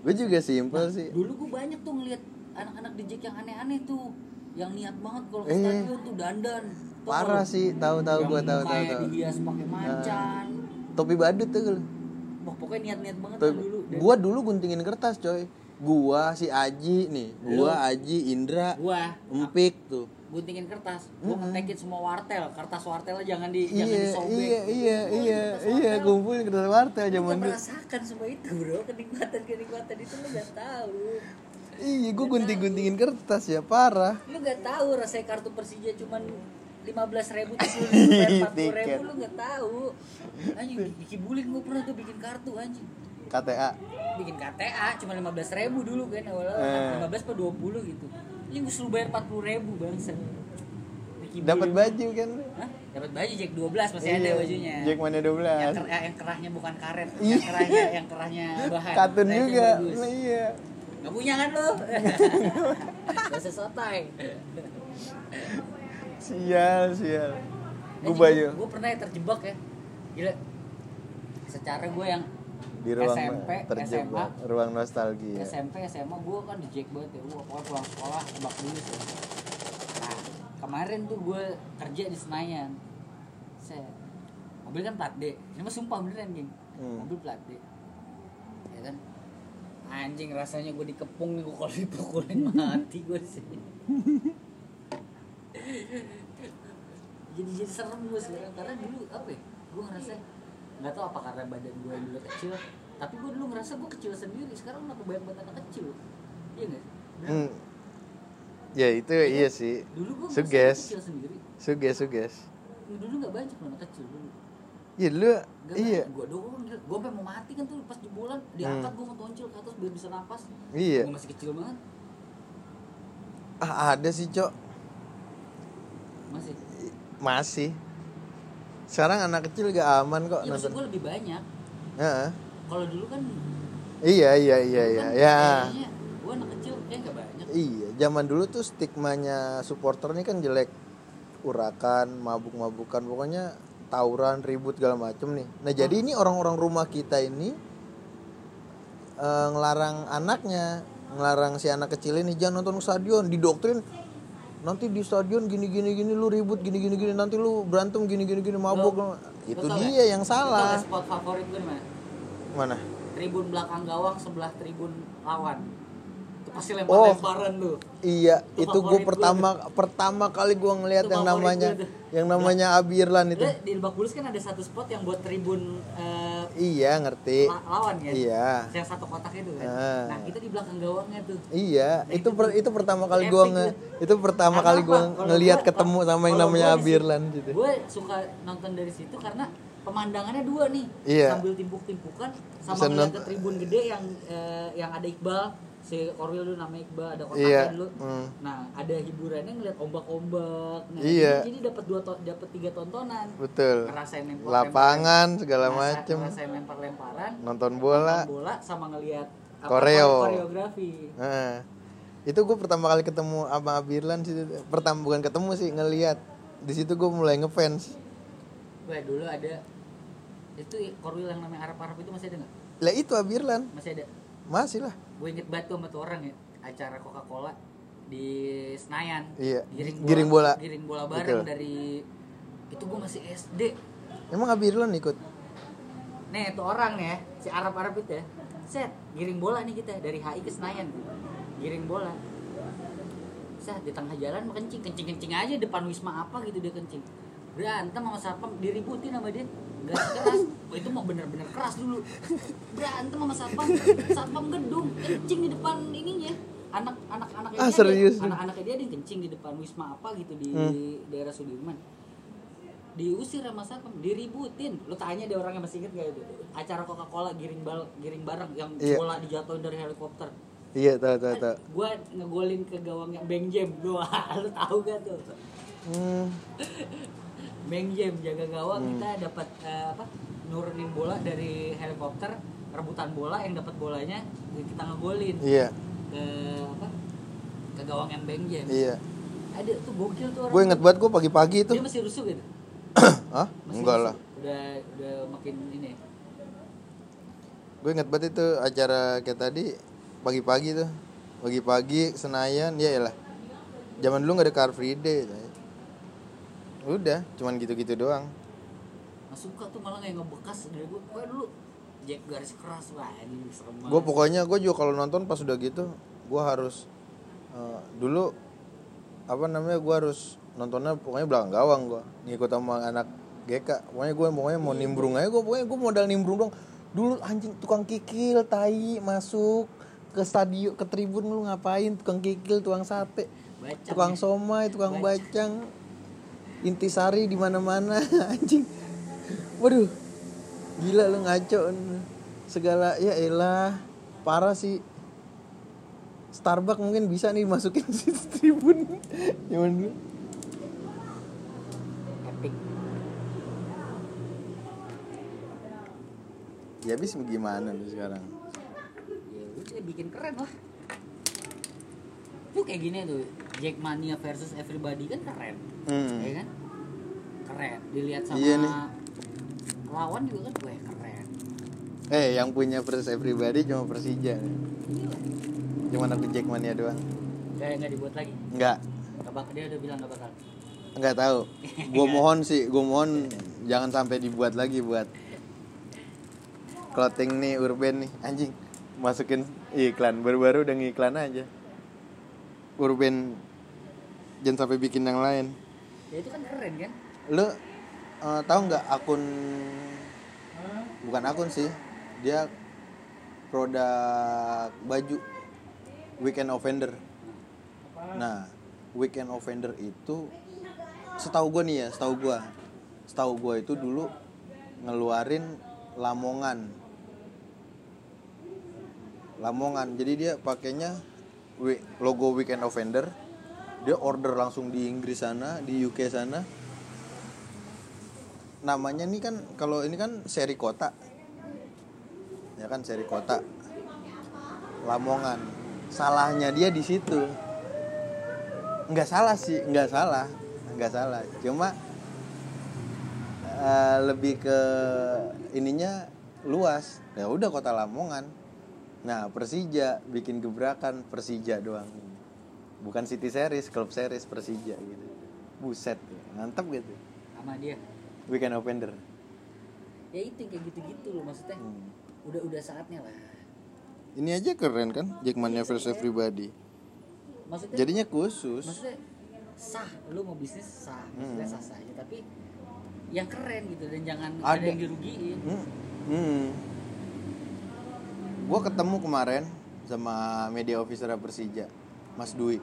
[SPEAKER 2] Gue juga simpel sih.
[SPEAKER 1] dulu gue banyak tuh ngeliat anak-anak DJ yang aneh-aneh tuh yang niat banget kalau ke
[SPEAKER 2] Eh.
[SPEAKER 1] stadion tuh dandan. Tau
[SPEAKER 2] parah sih tahu tahu
[SPEAKER 1] yang
[SPEAKER 2] gue tahu tahu tahu
[SPEAKER 1] dihias pakai macan.
[SPEAKER 2] Topi badut tuh
[SPEAKER 1] wah pokoknya niat-niat banget
[SPEAKER 2] Tuh,
[SPEAKER 1] tuh dulu
[SPEAKER 2] gua dulu guntingin kertas coy. Gua si Aji nih. Gua Aji Indra
[SPEAKER 1] gua.
[SPEAKER 2] Empik tuh.
[SPEAKER 1] Guntingin kertas. Gua ngetekin semua wartel. Kertas wartelnya jangan di jangan
[SPEAKER 2] iya
[SPEAKER 1] disobek.
[SPEAKER 2] iya iya iya iya
[SPEAKER 1] wartel.
[SPEAKER 2] kumpulin kertas wartel
[SPEAKER 1] Lu
[SPEAKER 2] zaman dulu.
[SPEAKER 1] merasakan semua itu bro. Kenikmatan kenikmatan itu lu gak tahu
[SPEAKER 2] iya gua gunting guntingin kertas ya parah.
[SPEAKER 1] Lu gak tahu rasanya kartu Persija cuman lima belas ribu ribu empat puluh ribu lu gak tahu. Anjing bikin buling gua pernah tuh bikin kartu anjing.
[SPEAKER 2] KTA
[SPEAKER 1] bikin KTA cuma lima belas ribu dulu kan
[SPEAKER 2] Eh.
[SPEAKER 1] awalnya lima belas per dua puluh gitu. Ini gue suruh bayar empat puluh ribu bangsa
[SPEAKER 2] dapat baju kan?
[SPEAKER 1] Hah? dapat baju Jack 12 masih ada
[SPEAKER 2] Iya,
[SPEAKER 1] bajunya.
[SPEAKER 2] Jack mana
[SPEAKER 1] yang,
[SPEAKER 2] 12
[SPEAKER 1] ker yang kerahnya bukan karet
[SPEAKER 2] Iya.
[SPEAKER 1] yang kerahnya yang kerahnya bahan.
[SPEAKER 2] Katun
[SPEAKER 1] Size-nya
[SPEAKER 2] juga.
[SPEAKER 1] bagus.
[SPEAKER 2] Nah, iya
[SPEAKER 1] Gak punya kan lo? Gak usah sotoy.
[SPEAKER 2] Sial sial. Gua baju
[SPEAKER 1] Gue pernah ya terjebak ya. Gila. Secara gue yang
[SPEAKER 2] di ruang
[SPEAKER 1] SMP,
[SPEAKER 2] terjebak ruang nostalgia.
[SPEAKER 1] SMP, SMA gue kan di Jack banget ya. Gue pokoknya pulang sekolah tebak dulu sih Nah kemarin tuh gue kerja di Senayan. Saya Mobil kan plat D. Ini mah sumpah beneran geng.
[SPEAKER 2] Hmm.
[SPEAKER 1] Mobil plat D Anjing rasanya gue dikepung nih gue kalau dipukulin mati gue sini jadi jadi serem gue sekarang karena dulu apa ya gue ngerasa nggak tahu apa karena badan gue dulu kecil tapi gue dulu ngerasa gue kecil sendiri sekarang kenapa banyak banget anak kecil? Iya nggak?
[SPEAKER 2] Hmm. ya itu iya. sih.
[SPEAKER 1] Dulu gue
[SPEAKER 2] Suges.
[SPEAKER 1] kecil sendiri.
[SPEAKER 2] Suges suges.
[SPEAKER 1] Dulu nggak banyak anak kecil dulu
[SPEAKER 2] iya lu
[SPEAKER 1] Gak
[SPEAKER 2] iya.
[SPEAKER 1] Gue doang gue sampai mau mati kan tuh pas jebolan diangkat gue ngetoncil ke atas biar bisa napas.
[SPEAKER 2] Hmm. iya.
[SPEAKER 1] Gue masih kecil banget.
[SPEAKER 2] Ah ada sih cok.
[SPEAKER 1] Masih?
[SPEAKER 2] Masih. Sekarang anak kecil gak aman kok
[SPEAKER 1] ya maksud gue lebih banyak.
[SPEAKER 2] Heeh.
[SPEAKER 1] kalau dulu kan
[SPEAKER 2] iya iya iya iya
[SPEAKER 1] kan
[SPEAKER 2] ya
[SPEAKER 1] kayaknya gue anak kecil kayak nggak banyak.
[SPEAKER 2] Iya zaman dulu tuh stigmanya supporter ini kan jelek. Urakan mabuk-mabukan pokoknya tawuran ribut segala macem nih. Nah jadi ini orang-orang rumah kita ini eh, ngelarang anaknya ngelarang si anak kecil ini jangan nonton stadion didoktrin. Nanti di stadion gini gini gini lu ribut gini gini gini nanti lu berantem gini gini gini mabuk.
[SPEAKER 1] Lo-
[SPEAKER 2] itu dia
[SPEAKER 1] nggak?
[SPEAKER 2] yang salah.
[SPEAKER 1] spot favorit gue mana? Tribun belakang gawang sebelah tribun lawan itu pasti
[SPEAKER 2] Oh.
[SPEAKER 1] lempar-lemparan tuh
[SPEAKER 2] Iya,
[SPEAKER 1] Itu
[SPEAKER 2] itu gue pertama pertama kali gue ngelihat
[SPEAKER 1] Itu
[SPEAKER 2] yang namanya
[SPEAKER 1] gue
[SPEAKER 2] yang namanya Abi Irlan itu.
[SPEAKER 1] Dia di Lebak Bulus kan ada satu spot yang buat tribun eh,
[SPEAKER 2] Iya, ngerti.
[SPEAKER 1] la- lawan ya
[SPEAKER 2] Iya.
[SPEAKER 1] yang satu kotak itu kan
[SPEAKER 2] Ah.
[SPEAKER 1] nah kita di belakang gawangnya tuh
[SPEAKER 2] Iya,
[SPEAKER 1] Nah,
[SPEAKER 2] itu
[SPEAKER 1] itu
[SPEAKER 2] per- itu pertama kali gue nge itu pertama
[SPEAKER 1] Karena
[SPEAKER 2] kali gue ngelihat ketemu sama yang namanya Abi Irlan gitu.
[SPEAKER 1] gue suka nonton dari situ karena pemandangannya dua nih
[SPEAKER 2] Iya.
[SPEAKER 1] sambil timpuk-timpukan sama ngeliat ke tribun gede yang eh, yang ada Iqbal si Korwil dulu namanya Iqbal ada kotaknya
[SPEAKER 2] Iya.
[SPEAKER 1] dulu
[SPEAKER 2] Hmm.
[SPEAKER 1] nah ada hiburannya ngeliat ombak-ombak nah,
[SPEAKER 2] Iya.
[SPEAKER 1] jadi, jadi dapat dua to- dapat tiga tontonan
[SPEAKER 2] Betul.
[SPEAKER 1] ngerasain lempar
[SPEAKER 2] Lapangan segala macem.
[SPEAKER 1] ngerasain lempar-lemparan
[SPEAKER 2] Nonton bola.
[SPEAKER 1] nonton bola sama ngelihat apa,
[SPEAKER 2] Koreo.
[SPEAKER 1] koreografi
[SPEAKER 2] Nah, itu gue pertama kali ketemu abang Abirlan sih pertama bukan ketemu sih ngelihat di situ gue mulai ngefans
[SPEAKER 1] gue dulu ada itu korwil yang namanya Arab Arab itu masih ada nggak
[SPEAKER 2] lah itu Abirlan
[SPEAKER 1] masih ada
[SPEAKER 2] masih lah.
[SPEAKER 1] Gue inget banget tuh sama tuh orang ya acara Coca Cola di Senayan.
[SPEAKER 2] Iya,
[SPEAKER 1] giring bola
[SPEAKER 2] giring bola.
[SPEAKER 1] giring bola bareng
[SPEAKER 2] Betul.
[SPEAKER 1] dari itu gue masih SD
[SPEAKER 2] emang Abirlan ikut?
[SPEAKER 1] Nih itu orang nih ya si Arab Arab itu ya. Set giring bola nih kita dari HI ke Senayan. Giring bola. Set di tengah jalan mau kencing kencing kencing aja depan wisma apa gitu dia kencing. Berantem sama satpam diributin sama dia gas keras itu mau bener-bener keras dulu. Berantem sama satpam. Satpam gedung kencing di depan ininya. Anak anak anaknya
[SPEAKER 2] Ah,
[SPEAKER 1] dia
[SPEAKER 2] serius?
[SPEAKER 1] anak anaknya dia ada yang kencing di depan wisma apa gitu di
[SPEAKER 2] Hmm.
[SPEAKER 1] daerah Sudirman. Diusir sama satpam diributin. Lu tanya deh orangnya masih inget gak itu? Acara Coca Cola giring bal giring bareng yang
[SPEAKER 2] Iya.
[SPEAKER 1] bola dijatuhin dari helikopter.
[SPEAKER 2] Iya tahu tahu tahu.
[SPEAKER 1] gua ngegolin ke gawangnya Bang Jam gua lu tahu gak tuh?
[SPEAKER 2] Hmm.
[SPEAKER 1] Bang Jam jaga gawang
[SPEAKER 2] Hmm.
[SPEAKER 1] kita dapat eh, apa nurunin bola dari helikopter rebutan bola yang dapat bolanya kita ngegolin.
[SPEAKER 2] Iya.
[SPEAKER 1] Ke apa ke gawang yang Bang Jam
[SPEAKER 2] iya.
[SPEAKER 1] Ada tuh gokil tuh orang
[SPEAKER 2] gue inget banget gue pagi-pagi itu
[SPEAKER 1] dia masih rusuh gitu.
[SPEAKER 2] Hah?
[SPEAKER 1] masih
[SPEAKER 2] enggak
[SPEAKER 1] rusuh.
[SPEAKER 2] lah.
[SPEAKER 1] Udah udah makin ini.
[SPEAKER 2] Gue inget banget itu acara kayak tadi pagi-pagi tuh. Pagi-pagi Senayan ya lah zaman dulu nggak ada Car Free Day. Udah cuman gitu-gitu doang.
[SPEAKER 1] Nggak suka tuh malah kayak ngebekas. Dari gue gue dulu Jack garis keras wah ini serem banget.
[SPEAKER 2] Gue pokoknya gue juga kalau nonton pas udah gitu gue harus eh, dulu apa namanya gue harus nontonnya pokoknya belakang gawang gue ngikut sama anak GK pokoknya gue pokoknya mau nimbrung aja gue pokoknya gue modal nimbrung dong dulu anjing tukang kikil tai masuk ke stadion ke tribun lu ngapain? Tukang kikil tukang sate
[SPEAKER 1] Bacang
[SPEAKER 2] tukang
[SPEAKER 1] ya.
[SPEAKER 2] somai tukang
[SPEAKER 1] Bacang.
[SPEAKER 2] bacang intisari di mana-mana anjing. Waduh gila lu ngaco. Segala ya elah parah sih. Starbucks mungkin bisa nih masukin si tribun. Zaman dulu
[SPEAKER 1] epic.
[SPEAKER 2] Ya habis gimana lu sekarang?
[SPEAKER 1] Ya udah bikin keren lah. Tuh kayak gini tuh Jackmania versus Everybody kan keren.
[SPEAKER 2] Hmm.
[SPEAKER 1] ya kan? Keren. Dilihat sama
[SPEAKER 2] Iya nih.
[SPEAKER 1] lawan juga kan gue keren.
[SPEAKER 2] Eh yang punya versus everybody cuma Persija.
[SPEAKER 1] Iya.
[SPEAKER 2] cuma aku Jackmania doang.
[SPEAKER 1] Kayak nggak dibuat lagi?
[SPEAKER 2] Nggak.
[SPEAKER 1] Gak bakal dia udah bilang gak bakal.
[SPEAKER 2] Nggak tahu. Gue mohon sih gue mohon jangan sampai dibuat lagi buat clothing nih urban nih. Anjing masukin iklan. Baru-baru udah ngiklan aja urban jangan sampai bikin yang lain.
[SPEAKER 1] Ya itu kan keren kan?
[SPEAKER 2] Lu eh, tahu nggak akun? Bukan akun sih dia produk baju weekend offender. Nah weekend offender itu setahu gue nih ya setahu gue setahu gue itu dulu ngeluarin lamongan. Lamongan jadi dia pakainya logo weekend offender. Dia order langsung di Inggris sana di UK sana. Namanya nih kan kalau ini kan seri kota. Ya kan seri kota. Lamongan. Salahnya dia di situ. Nggak salah sih nggak salah. Nggak salah. Cuma eh, lebih ke ininya luas. Ya udah kota Lamongan nah Persija bikin gebrakan Persija doang bukan City Series klub series Persija gitu buset mantap gitu
[SPEAKER 1] sama dia
[SPEAKER 2] weekend offender
[SPEAKER 1] ya itu kayak gitu-gitu loh maksudnya
[SPEAKER 2] Hmm.
[SPEAKER 1] udah udah saatnya lah
[SPEAKER 2] Ini aja keren kan Jackmania versus Everybody.
[SPEAKER 1] maksudnya
[SPEAKER 2] Jadinya khusus.
[SPEAKER 1] maksudnya sah lu mau bisnis sah maksudnya
[SPEAKER 2] Hmm.
[SPEAKER 1] sah sah aja tapi yang keren gitu dan jangan
[SPEAKER 2] Ada.
[SPEAKER 1] ada, yang dirugiin
[SPEAKER 2] Hmm. hmm. Gua ketemu kemarin sama media officer Persija, Mas Dwi.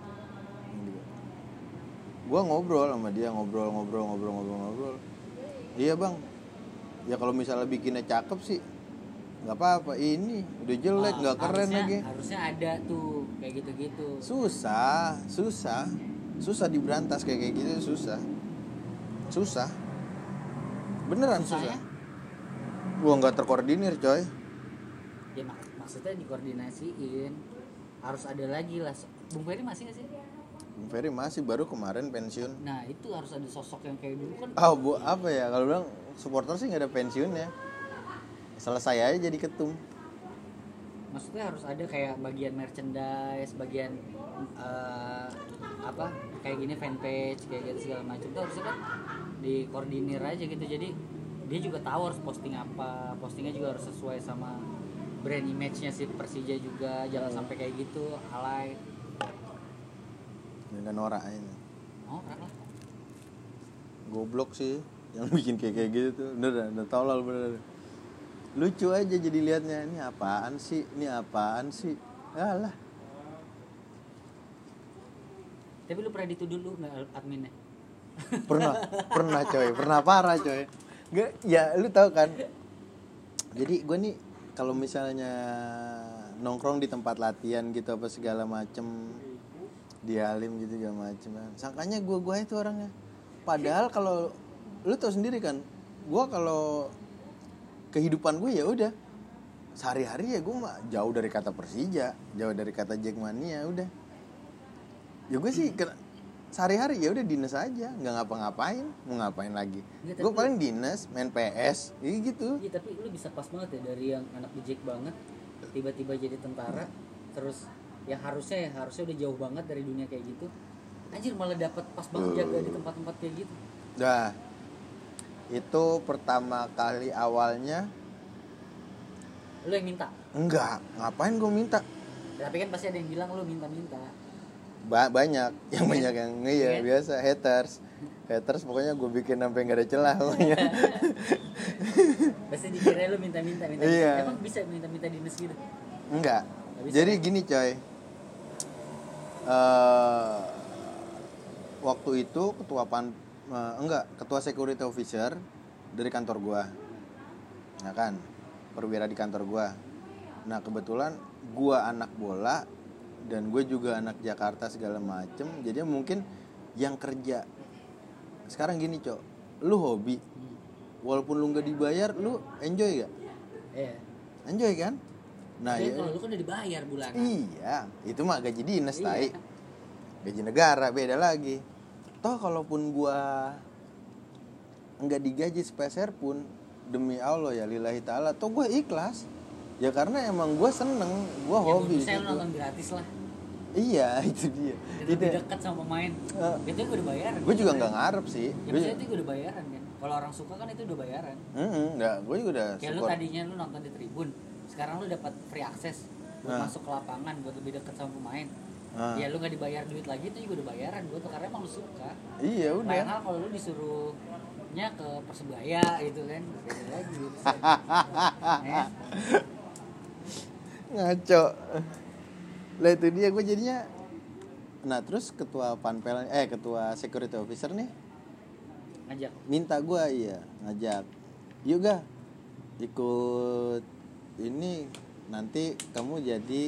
[SPEAKER 2] Gua ngobrol sama dia, ngobrol, ngobrol, ngobrol, ngobrol, ngobrol. Iya bang, ya kalau misalnya bikinnya cakep sih, nggak apa-apa. Ini udah jelek,
[SPEAKER 1] Ah,
[SPEAKER 2] nggak keren
[SPEAKER 1] harusnya-
[SPEAKER 2] lagi.
[SPEAKER 1] harusnya ada tuh kayak gitu-gitu
[SPEAKER 2] susah susah susah diberantas kayak kayak gitu susah susah beneran
[SPEAKER 1] Susahnya?
[SPEAKER 2] susah gua nggak terkoordinir coy
[SPEAKER 1] ya maksudnya dikoordinasiin. Harus ada lagi lah. Bung Ferry masih nggak sih?
[SPEAKER 2] Bung Ferry masih baru kemarin pensiun.
[SPEAKER 1] Nah itu harus ada sosok yang kayak dulu kan.
[SPEAKER 2] Oh bu apa ya? Kalau bilang supporter sih nggak ada pensiunnya selesai aja jadi ketum.
[SPEAKER 1] Maksudnya harus ada kayak bagian merchandise bagian eh, apa kayak gini fanpage kayak gitu segala macam. Tuh harusnya kan dikoordinir aja gitu. Jadi dia juga tahu harus posting apa. Postingnya juga harus sesuai sama brand image-nya si Persija juga jangan sampai kayak gitu alay.
[SPEAKER 2] Dengan norak aja
[SPEAKER 1] oh lah.
[SPEAKER 2] Goblok sih yang bikin kayak kayak gitu tuh. Bener udah tau lah bener lucu aja jadi liatnya ini apaan sih? Ini apaan sih? Alah
[SPEAKER 1] tapi lu pernah dituduh lu nggak adminnya?
[SPEAKER 2] Pernah pernah coy. Pernah parah coy. Gak, ya lu tahu kan? Jadi gue nih kalau misalnya nongkrong di tempat latihan gitu apa segala macem di alim gitu segala macem. Kan sangkanya gue gue itu orangnya. Padahal kalau lu tahu sendiri kan gue kalau kehidupan gue ya udah. Sehari-hari ya gue mah jauh dari kata Persija jauh dari kata Jackmania udah. Ya gue sih sehari-hari ya udah dinas aja nggak ngapa-ngapain mau ngapain lagi?
[SPEAKER 1] Iya,
[SPEAKER 2] gue paling dinas main PS ya gitu.
[SPEAKER 1] Iya tapi lu bisa pas banget ya dari yang anak dijek banget tiba-tiba jadi tentara terus ya harusnya ya harusnya udah jauh banget dari dunia kayak gitu. Anjir malah dapat pas banget jaga di tempat-tempat kayak gitu.
[SPEAKER 2] Dah itu pertama kali awalnya.
[SPEAKER 1] Lu yang minta?
[SPEAKER 2] Enggak ngapain gue minta?
[SPEAKER 1] Tapi kan pasti ada yang bilang lu minta-minta
[SPEAKER 2] ba- banyak yang banyak yang iya
[SPEAKER 1] Iya.
[SPEAKER 2] biasa haters. Haters pokoknya gue bikin sampai nggak ada celah pokoknya.
[SPEAKER 1] Pasti dikira lu minta-minta minta
[SPEAKER 2] Iya.
[SPEAKER 1] emang bisa minta-minta dinas gitu
[SPEAKER 2] enggak jadi gini coy. Eh, waktu itu ketua pan eh, enggak ketua security officer dari kantor gua. Ya kan? Perwira di kantor gua. Nah kebetulan gua anak bola dan gue juga anak Jakarta segala macem jadi mungkin yang kerja sekarang gini cok lu hobi walaupun lu nggak dibayar lu enjoy gak
[SPEAKER 1] Iya.
[SPEAKER 2] enjoy kan nah ya
[SPEAKER 1] kalau lu kan udah dibayar bulanan
[SPEAKER 2] Iya, itu mah gaji dinas
[SPEAKER 1] Iya.
[SPEAKER 2] tai. Gaji negara beda lagi. Toh kalaupun gua nggak digaji sepeser pun demi Allah ya lillahi taala toh gue ikhlas. Ya karena emang gua seneng, gua
[SPEAKER 1] ya
[SPEAKER 2] hobi.
[SPEAKER 1] saya
[SPEAKER 2] gitu.
[SPEAKER 1] nonton gratis lah
[SPEAKER 2] Iya, itu dia. Itu.
[SPEAKER 1] lebih dekat sama pemain
[SPEAKER 2] Eh.
[SPEAKER 1] itu gue udah bayaran
[SPEAKER 2] Gue juga nggak ngarep sih.
[SPEAKER 1] ya
[SPEAKER 2] Gue
[SPEAKER 1] itu gue udah bayaran kan kalau orang suka kan itu udah bayaran
[SPEAKER 2] enggak, gue juga udah
[SPEAKER 1] kayak lu tadinya lu nonton di tribun sekarang lu dapat free access buat
[SPEAKER 2] Nah.
[SPEAKER 1] masuk ke lapangan buat lebih dekat sama pemain
[SPEAKER 2] Ah.
[SPEAKER 1] ya lu nggak dibayar duit lagi itu juga udah bayaran gue tuh karena emang lu suka
[SPEAKER 2] Iya
[SPEAKER 1] lain
[SPEAKER 2] udah.
[SPEAKER 1] hal kalau lu disuruhnya ke persebaya gitu kan lagi. Ya.
[SPEAKER 2] ngaco. Lah itu dia gue jadinya nah terus ketua panpel eh ketua security officer nih
[SPEAKER 1] ngajak.
[SPEAKER 2] minta gue iya ngajak. Yuk ga ikut ini nanti kamu jadi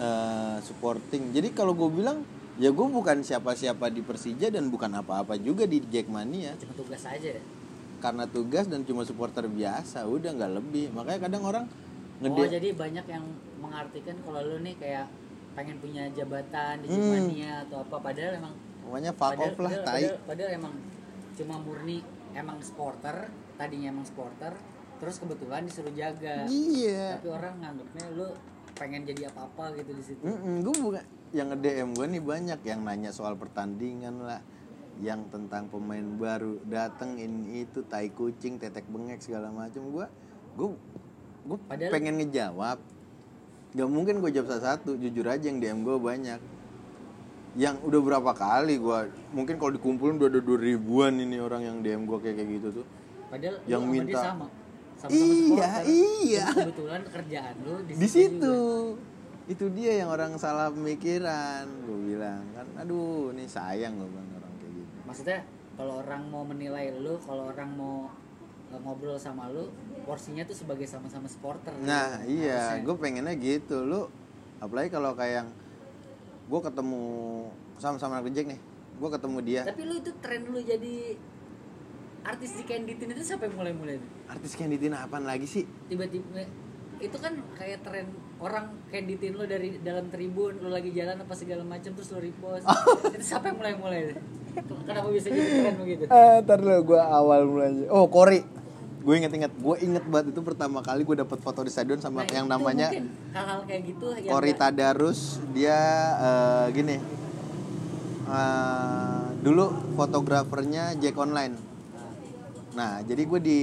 [SPEAKER 2] eh, supporting. Jadi kalau gue bilang ya gue bukan siapa-siapa di Persija dan bukan apa-apa juga di Jackmania.
[SPEAKER 1] Cuma tugas aja ya?
[SPEAKER 2] Karena tugas dan cuma supporter biasa udah nggak lebih. Makanya kadang orang
[SPEAKER 1] oh
[SPEAKER 2] ngede
[SPEAKER 1] jadi banyak yang mengartikan kalau lu nih kayak pengen punya jabatan di
[SPEAKER 2] Hmm.
[SPEAKER 1] Atau apa padahal emang
[SPEAKER 2] pokoknya fuck
[SPEAKER 1] padahal,
[SPEAKER 2] off lah
[SPEAKER 1] padahal,
[SPEAKER 2] tai.
[SPEAKER 1] padahal, padahal emang cuma murni emang sporter tadinya emang sporter terus kebetulan disuruh jaga.
[SPEAKER 2] Iya.
[SPEAKER 1] Tapi orang nganggapnya lu pengen jadi apa apa gitu di situ.
[SPEAKER 2] Gue bukan yang nge DM gue nih banyak yang nanya soal pertandingan lah yang tentang pemain baru dateng ini itu tai kucing tetek bengek segala macam gue gue gue
[SPEAKER 1] Padahal-
[SPEAKER 2] pengen ngejawab. Nggak mungkin gue jawab satu-satu jujur aja yang DM gue banyak. Yang udah berapa kali gue mungkin kalau dikumpulin udah ada dua ribuan ini orang yang DM gue kayak kayak gitu tuh.
[SPEAKER 1] Padahal
[SPEAKER 2] Yang
[SPEAKER 1] lu sama
[SPEAKER 2] minta-
[SPEAKER 1] sama. Sama
[SPEAKER 2] Iya, iya.
[SPEAKER 1] kebetulan kerjaan lu di,
[SPEAKER 2] di
[SPEAKER 1] situ juga.
[SPEAKER 2] itu dia yang orang salah pemikiran gue bilang kan. Aduh ini sayang gue bilang orang kayak gitu.
[SPEAKER 1] Maksudnya kalau orang mau menilai lu kalau orang mau ngobrol sama lu porsinya tuh sebagai sama-sama supporter.
[SPEAKER 2] Nah iya
[SPEAKER 1] Harusnya.
[SPEAKER 2] gue pengennya gitu. Lu apalagi kalau kayak yang gue ketemu sama-sama anak Jack nih gue ketemu dia.
[SPEAKER 1] Tapi lu itu tren lu jadi artis di itu sampai mulai-mulai?
[SPEAKER 2] Artis Candy Tina apaan lagi sih?
[SPEAKER 1] Tiba-tiba itu kan kayak tren orang kreditin lo dari dalam tribun lo lagi jalan apa segala macam terus lo repost. Itu siapa yang mulai mulai kenapa bisa jadi tren begitu?
[SPEAKER 2] Eh, ntar dulu gue awal mulanya. Oh, Kori. Gue inget-inget, gue inget banget itu pertama kali gue dapet foto di stadion sama
[SPEAKER 1] Nah,
[SPEAKER 2] yang namanya
[SPEAKER 1] hal-hal kayak gitu yang
[SPEAKER 2] Kori
[SPEAKER 1] nggak-
[SPEAKER 2] Tadarus. Dia eh, gini. Eh, dulu fotografernya Jack Online. Nah, jadi gue di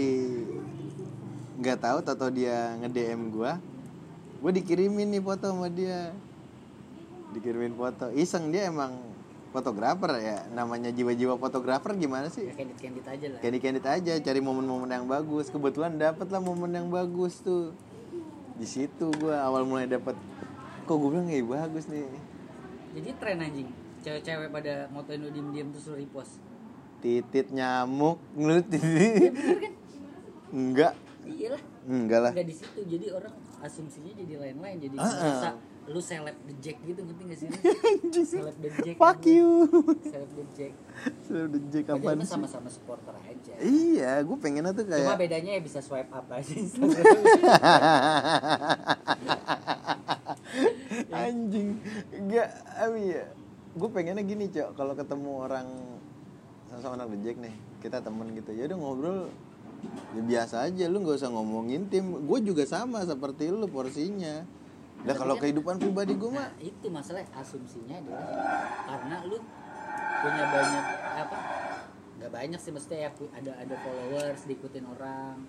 [SPEAKER 2] nggak tahu atau dia nge DM gue, gue dikirimin nih foto sama dia, dikirimin foto. Iseng dia emang fotografer ya, namanya jiwa-jiwa fotografer gimana sih?
[SPEAKER 1] ya candid candid aja lah
[SPEAKER 2] Candy candid aja, cari momen-momen yang bagus. Kebetulan dapet lah momen yang bagus tuh. Di situ gue awal mulai dapet. Kok gue bilang ya bagus nih.
[SPEAKER 1] jadi tren anjing cewek-cewek pada motoin diem-diem terus lo repost
[SPEAKER 2] Titit nyamuk, ngelut
[SPEAKER 1] ya
[SPEAKER 2] titit.
[SPEAKER 1] bener kan
[SPEAKER 2] Enggak,
[SPEAKER 1] iyalah
[SPEAKER 2] enggak lah.
[SPEAKER 1] nggak di situ jadi orang asumsinya jadi lain-lain jadi
[SPEAKER 2] ah.
[SPEAKER 1] merasa lu seleb the jack gitu ngerti gak sih seleb the jack
[SPEAKER 2] Fuck
[SPEAKER 1] gitu.
[SPEAKER 2] you.
[SPEAKER 1] seleb the jack
[SPEAKER 2] Sudah udah Jack
[SPEAKER 1] mah
[SPEAKER 2] sih?
[SPEAKER 1] sama-sama supporter aja
[SPEAKER 2] Iya, gue pengennya tuh
[SPEAKER 1] cuma
[SPEAKER 2] kayak
[SPEAKER 1] bedanya ya bisa swipe up aja
[SPEAKER 2] anjing. Enggak, abi ya. Gue pengennya gini, Cok. Kalau ketemu orang sama anak The Jack nih, kita temen gitu. Ya udah ngobrol ya biasa aja lu nggak usah ngomongin tim gue juga sama seperti lu porsinya Lah kalau
[SPEAKER 1] kan-
[SPEAKER 2] kehidupan pribadi gue mah
[SPEAKER 1] nah itu masalah asumsinya adalah karena lu punya banyak apa nggak banyak sih maksudnya ya ada ada followers diikutin orang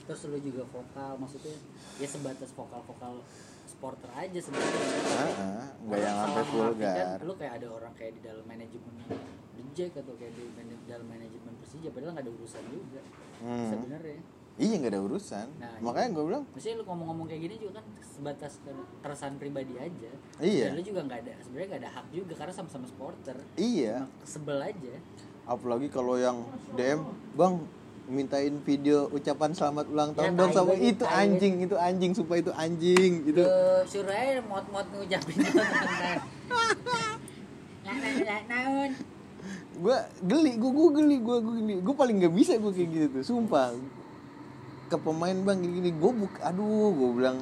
[SPEAKER 1] terus lu juga vokal maksudnya ya sebatas vokal vokal supporter aja sebenarnya.
[SPEAKER 2] Nggak yang sampai vulgar.
[SPEAKER 1] lu kayak ada orang kayak di dalam manajemen Jack atau kayak di dalam manajemen Persija padahal nggak ada urusan juga
[SPEAKER 2] Hmm.
[SPEAKER 1] sebenarnya
[SPEAKER 2] iya nggak ada urusan.
[SPEAKER 1] Nah,
[SPEAKER 2] makanya gue bilang
[SPEAKER 1] Maksudnya lu ngomong-ngomong kayak gini juga kan sebatas ke- keresahan pribadi aja.
[SPEAKER 2] Iya.
[SPEAKER 1] Dan lu juga nggak ada sebenarnya nggak ada hak juga karena sama-sama supporter.
[SPEAKER 2] Iya.
[SPEAKER 1] Cuma sebel aja.
[SPEAKER 2] Apalagi kalau yang DM bang mintain video ucapan selamat ulang tahun
[SPEAKER 1] Ya,
[SPEAKER 2] dong sama itu
[SPEAKER 1] tai.
[SPEAKER 2] anjing itu anjing supaya itu anjing itu
[SPEAKER 1] Lu suruh aja mod-mod ngucapin naon?
[SPEAKER 2] Gue geli gue gue geli gue gue geli. Gue paling nggak bisa gue kayak gitu tuh sumpah ke pemain bang gini gini. Gue buk aduh gue bilang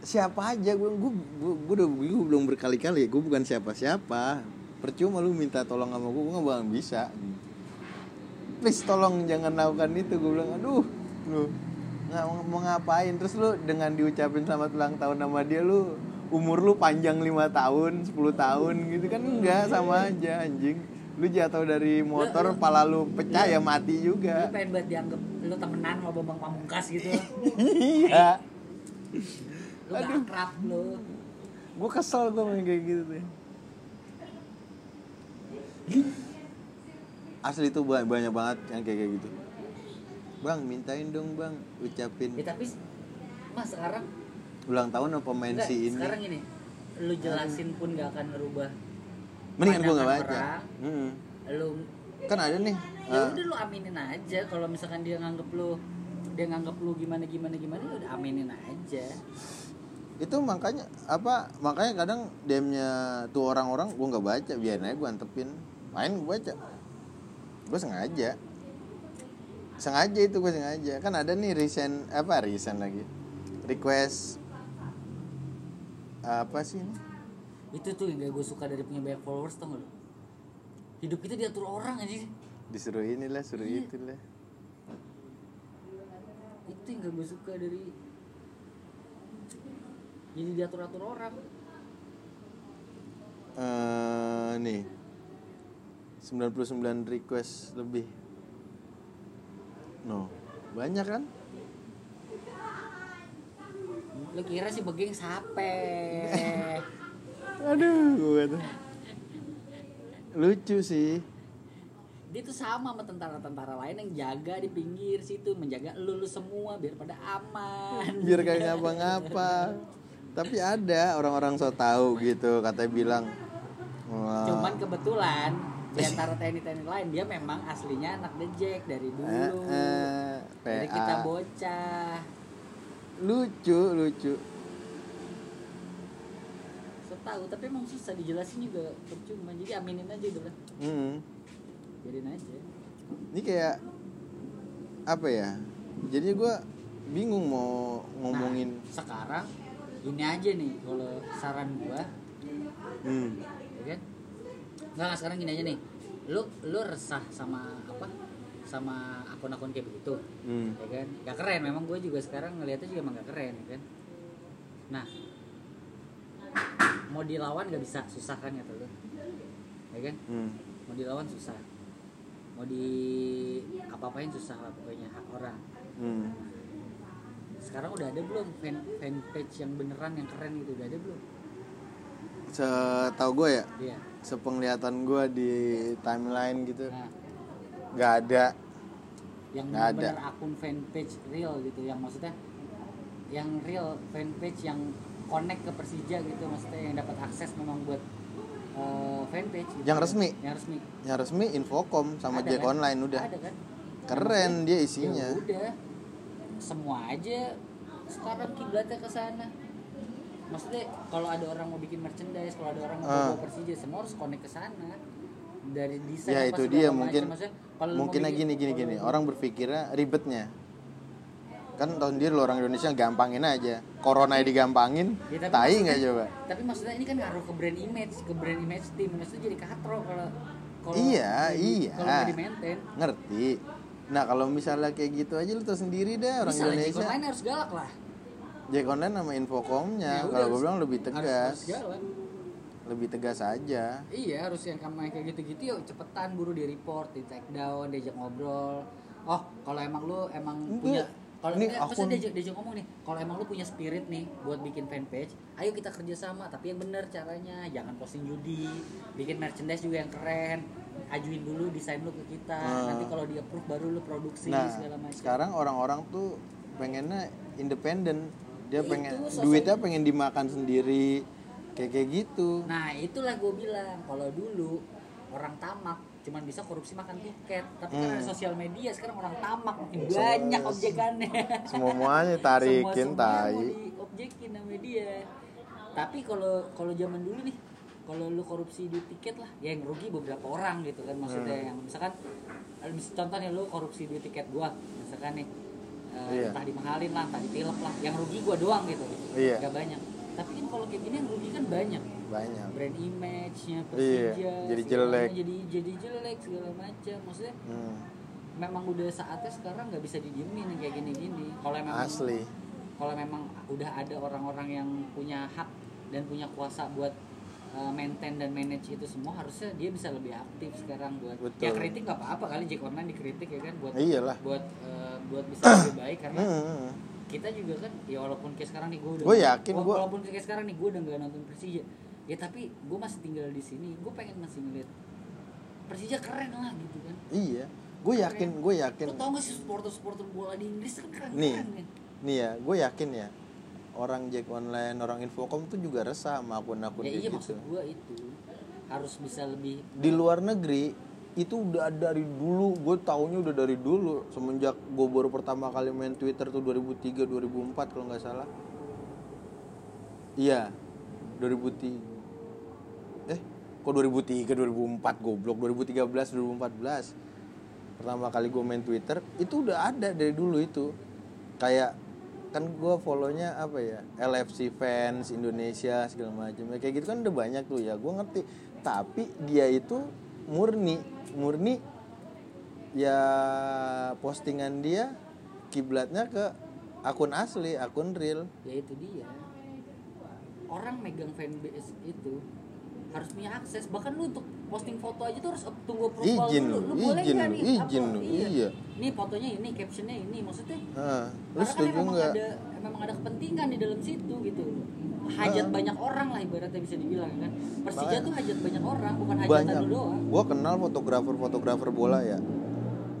[SPEAKER 2] siapa aja? Gue gue gue udah gue belum berkali-kali. Gue bukan siapa-siapa. Percuma lu minta tolong sama gue gue nggak bakal bisa. Please tolong jangan lakukan itu. Gue bilang aduh lu nggak mau ngapain? Terus lu dengan diucapin selamat ulang tahun sama dia lu umur lu panjang lima tahun 10 tahun gitu kan enggak sama aja anjing lu jatuh dari motor
[SPEAKER 1] Lu-
[SPEAKER 2] pala lu pecah ya mati
[SPEAKER 1] Lu
[SPEAKER 2] juga
[SPEAKER 1] pengen buat dianggap lu temenan sama Bambang Pamungkas gitu.
[SPEAKER 2] Iya.
[SPEAKER 1] Lu gak akrab lu.
[SPEAKER 2] Gue kesel gue main kayak gitu tuh. Asli itu banyak, banget yang kayak kayak gitu. Bang mintain dong bang. Ucapin.
[SPEAKER 1] Ya tapi Mas sekarang
[SPEAKER 2] ulang tahun apa main si ini?
[SPEAKER 1] sekarang gini. Lu jelasin pun gak akan ngerubah
[SPEAKER 2] mendingan gue nggak baca. Hmm.
[SPEAKER 1] lu
[SPEAKER 2] kan ada nih
[SPEAKER 1] ya
[SPEAKER 2] ah,
[SPEAKER 1] udah lu aminin aja kalau misalkan dia nganggep lu dia nganggep lu gimana gimana gimana ya udah aminin aja.
[SPEAKER 2] Itu makanya apa makanya kadang DM-nya tuh orang-orang gue nggak baca biarin aja gue antepin. Main gue baca. Gue sengaja. Sengaja itu gue sengaja. Kan ada nih recent apa recent lagi? Request apa sih ini?
[SPEAKER 1] Itu tuh yang gak gue suka dari punya banyak followers tau gak lu? Hidup kita diatur orang aja
[SPEAKER 2] disuruh inilah suruh
[SPEAKER 1] Iya.
[SPEAKER 2] itulah.
[SPEAKER 1] Itu yang gak gue suka dari jadi diatur atur orang.
[SPEAKER 2] Eh nih. 99 request lebih. No. Banyak kan?
[SPEAKER 1] Lu kira sih begeng sape
[SPEAKER 2] aduh gue tuh. Lucu sih.
[SPEAKER 1] Dia tuh sama sama tentara-tentara lain yang jaga di pinggir situ menjaga lu, lu semua biar pada aman.
[SPEAKER 2] Biar kayak ngapa-ngapa. Tapi ada orang-orang so tahu gitu katanya bilang wah,
[SPEAKER 1] cuman kebetulan di antara TNI-TNI lain dia memang aslinya anak Jack dari dulu.
[SPEAKER 2] Eh, eh,
[SPEAKER 1] dari kita bocah.
[SPEAKER 2] Lucu lucu
[SPEAKER 1] tahu tapi emang susah dijelasin juga percuma. Jadi aminin aja udah lah.
[SPEAKER 2] Hmm.
[SPEAKER 1] biarin aja.
[SPEAKER 2] Ini kayak apa ya jadinya gue bingung mau ngomongin
[SPEAKER 1] Nah, sekarang ini aja nih kalau saran gua.
[SPEAKER 2] Hmm.
[SPEAKER 1] ya kan? Nggak sekarang gini aja nih. Lu lu resah sama apa? Sama akun-akun kayak begitu.
[SPEAKER 2] Hmm.
[SPEAKER 1] ya kan? Gak keren memang gue juga sekarang ngeliatnya juga emang gak keren ya kan? Nah mau dilawan gak bisa susah kan kata lu ya kan
[SPEAKER 2] Hmm.
[SPEAKER 1] mau dilawan susah mau di apa-apain susah lah pokoknya hak orang
[SPEAKER 2] Hmm.
[SPEAKER 1] sekarang udah ada belum fan fanpage yang beneran yang keren gitu udah ada belum
[SPEAKER 2] Setahu gue ya,
[SPEAKER 1] iya
[SPEAKER 2] sepenglihatan gue di timeline gitu,
[SPEAKER 1] nah
[SPEAKER 2] nggak ada.
[SPEAKER 1] yang
[SPEAKER 2] Nggak ada.
[SPEAKER 1] akun fanpage real gitu yang maksudnya yang real fanpage yang connect ke Persija gitu maksudnya yang dapat akses memang buat eh, fanpage gitu.
[SPEAKER 2] Yang resmi?
[SPEAKER 1] yang resmi
[SPEAKER 2] Yang resmi Infocom sama
[SPEAKER 1] Ada
[SPEAKER 2] Jack
[SPEAKER 1] kan?
[SPEAKER 2] Online udah.
[SPEAKER 1] ada kan
[SPEAKER 2] Keren dia
[SPEAKER 1] Ya
[SPEAKER 2] isinya.
[SPEAKER 1] udah semua aja sekarang kiblatnya ke sana maksudnya kalau ada orang mau bikin merchandise kalau ada orang mau
[SPEAKER 2] Ah.
[SPEAKER 1] bawa Persija semua harus connect ke sana dari desain
[SPEAKER 2] Ya itu dia mungkin
[SPEAKER 1] Maksudnya,
[SPEAKER 2] mungkin gini gini gini. Orang berpikirnya ribetnya. Kan tahun lo orang Indonesia gampangin aja. Corona digampangin,
[SPEAKER 1] Ya, tapi
[SPEAKER 2] tai nggak coba?
[SPEAKER 1] tapi maksudnya ini kan ngaruh ke brand image ke brand image tim maksudnya jadi katro kalau kalau
[SPEAKER 2] Iya,
[SPEAKER 1] di-
[SPEAKER 2] iya.
[SPEAKER 1] kalau nggak di maintain
[SPEAKER 2] Ngerti. Nah kalau misalnya kayak gitu aja lu tau sendiri deh orang
[SPEAKER 1] bisa Jack
[SPEAKER 2] Indonesia.
[SPEAKER 1] Online harus galak lah
[SPEAKER 2] Jack Online sama Infocomnya.
[SPEAKER 1] Ya
[SPEAKER 2] kalau gue
[SPEAKER 1] harus-
[SPEAKER 2] bilang lebih
[SPEAKER 1] harus-
[SPEAKER 2] tegas,
[SPEAKER 1] harus galak.
[SPEAKER 2] lebih tegas aja.
[SPEAKER 1] iya harus yang kamu kayak gitu-gitu yuk cepetan buru di report di take down diajak ngobrol oh kalau emang lu emang
[SPEAKER 2] Enggak.
[SPEAKER 1] punya kalau
[SPEAKER 2] Ini
[SPEAKER 1] eh,
[SPEAKER 2] akun-
[SPEAKER 1] diajak, diajak ngomong nih kalau emang lu punya spirit nih buat bikin fanpage ayo kita kerjasama tapi yang bener caranya jangan posting judi bikin merchandise juga yang keren ajuin dulu desain lu ke kita
[SPEAKER 2] Ah.
[SPEAKER 1] nanti kalau dia approve baru lu produksi
[SPEAKER 2] Nah,
[SPEAKER 1] segala macam
[SPEAKER 2] sekarang orang-orang tuh pengennya independen. Dia
[SPEAKER 1] Ya
[SPEAKER 2] pengen
[SPEAKER 1] itu, sosok-
[SPEAKER 2] duitnya pengen dimakan sendiri. Kayak kayak gitu.
[SPEAKER 1] Nah itulah gue bilang kalau dulu orang tamak cuman bisa korupsi makan tiket tapi kan
[SPEAKER 2] Hmm.
[SPEAKER 1] ada sosial media sekarang orang tamak makin banyak objekannya
[SPEAKER 2] Semuanya tarikin
[SPEAKER 1] Semua-
[SPEAKER 2] tai.
[SPEAKER 1] diobjekin sama dia tapi kalau kalau zaman dulu nih kalau lu korupsi di tiket lah ya yang rugi beberapa orang gitu kan maksudnya
[SPEAKER 2] Hmm.
[SPEAKER 1] yang misalkan mis- contohnya lu korupsi di tiket gua misalkan nih eh,
[SPEAKER 2] Iya.
[SPEAKER 1] entah dimahalin lah entah ditilep lah yang rugi gua doang gitu
[SPEAKER 2] Iya.
[SPEAKER 1] Gak banyak tapi kan kalau kayak gini yang rugi kan banyak
[SPEAKER 2] Banyak.
[SPEAKER 1] brand image-nya
[SPEAKER 2] Iya,
[SPEAKER 1] Persija
[SPEAKER 2] jadi
[SPEAKER 1] segalanya
[SPEAKER 2] jelek.
[SPEAKER 1] jadi jadi jelek segala macam maksudnya
[SPEAKER 2] Hmm,
[SPEAKER 1] memang udah saatnya sekarang nggak bisa didiemin kayak gini-gini kalau memang
[SPEAKER 2] asli.
[SPEAKER 1] kalau memang udah ada orang-orang yang punya hak dan punya kuasa buat uh, maintain dan manage itu semua harusnya dia bisa lebih aktif sekarang buat
[SPEAKER 2] Betul.
[SPEAKER 1] ya kritik nggak apa-apa kali Jack Online dikritik ya kan buat
[SPEAKER 2] Iyalah.
[SPEAKER 1] buat uh, buat bisa lebih baik karena
[SPEAKER 2] Hmm,
[SPEAKER 1] kita juga kan ya walaupun kayak sekarang nih gue udah
[SPEAKER 2] Gua yakin gua-
[SPEAKER 1] walaupun kayak sekarang nih gue udah nggak nonton Persija ya tapi gue masih tinggal di sini gue pengen masih ngeliat Persija keren lah gitu kan
[SPEAKER 2] iya. Gue yakin, gue yakin.
[SPEAKER 1] lo tau gak sih supporter supporter bola di Inggris kan keren
[SPEAKER 2] Nih.
[SPEAKER 1] keren kan
[SPEAKER 2] Nih ya, gue yakin ya. Orang Jack Online, orang Infocom tuh juga resah sama akun-akun
[SPEAKER 1] ya iya
[SPEAKER 2] gitu.
[SPEAKER 1] maksud gue itu harus bisa lebih
[SPEAKER 2] Di luar negeri itu udah dari dulu, gue taunya udah dari dulu semenjak gue baru pertama kali main Twitter tuh 2003 2004 kalau nggak salah. Iya, 2003. Kok 2003 2004 goblok. 2013 2014. Pertama kali gue main Twitter itu udah ada dari dulu itu. Kayak kan gue follownya apa ya? LFC fans Indonesia segala macam ya, kayak gitu kan udah banyak tuh ya. Gue ngerti. Tapi dia itu murni. Murni ya postingan dia kiblatnya ke akun asli akun real
[SPEAKER 1] ya itu dia. Orang megang fanbase itu harus punya akses. Bahkan lu untuk posting foto aja tuh harus tunggu approval
[SPEAKER 2] Izin
[SPEAKER 1] dulu.
[SPEAKER 2] lu,
[SPEAKER 1] lu boleh
[SPEAKER 2] izin
[SPEAKER 1] nggak
[SPEAKER 2] lu,
[SPEAKER 1] nih?
[SPEAKER 2] izin
[SPEAKER 1] upload?
[SPEAKER 2] lu, iya.
[SPEAKER 1] ini fotonya ini captionnya ini. Maksudnya
[SPEAKER 2] nah, lu
[SPEAKER 1] karena kan
[SPEAKER 2] setuju
[SPEAKER 1] memang
[SPEAKER 2] nggak?
[SPEAKER 1] ada memang ada kepentingan di dalam situ gitu. Hajat banyak orang lah ibaratnya bisa dibilang kan? Persija tuh hajat banyak orang bukan hajatan
[SPEAKER 2] banyak.
[SPEAKER 1] lu doang.
[SPEAKER 2] Gue kenal fotografer fotografer bola ya.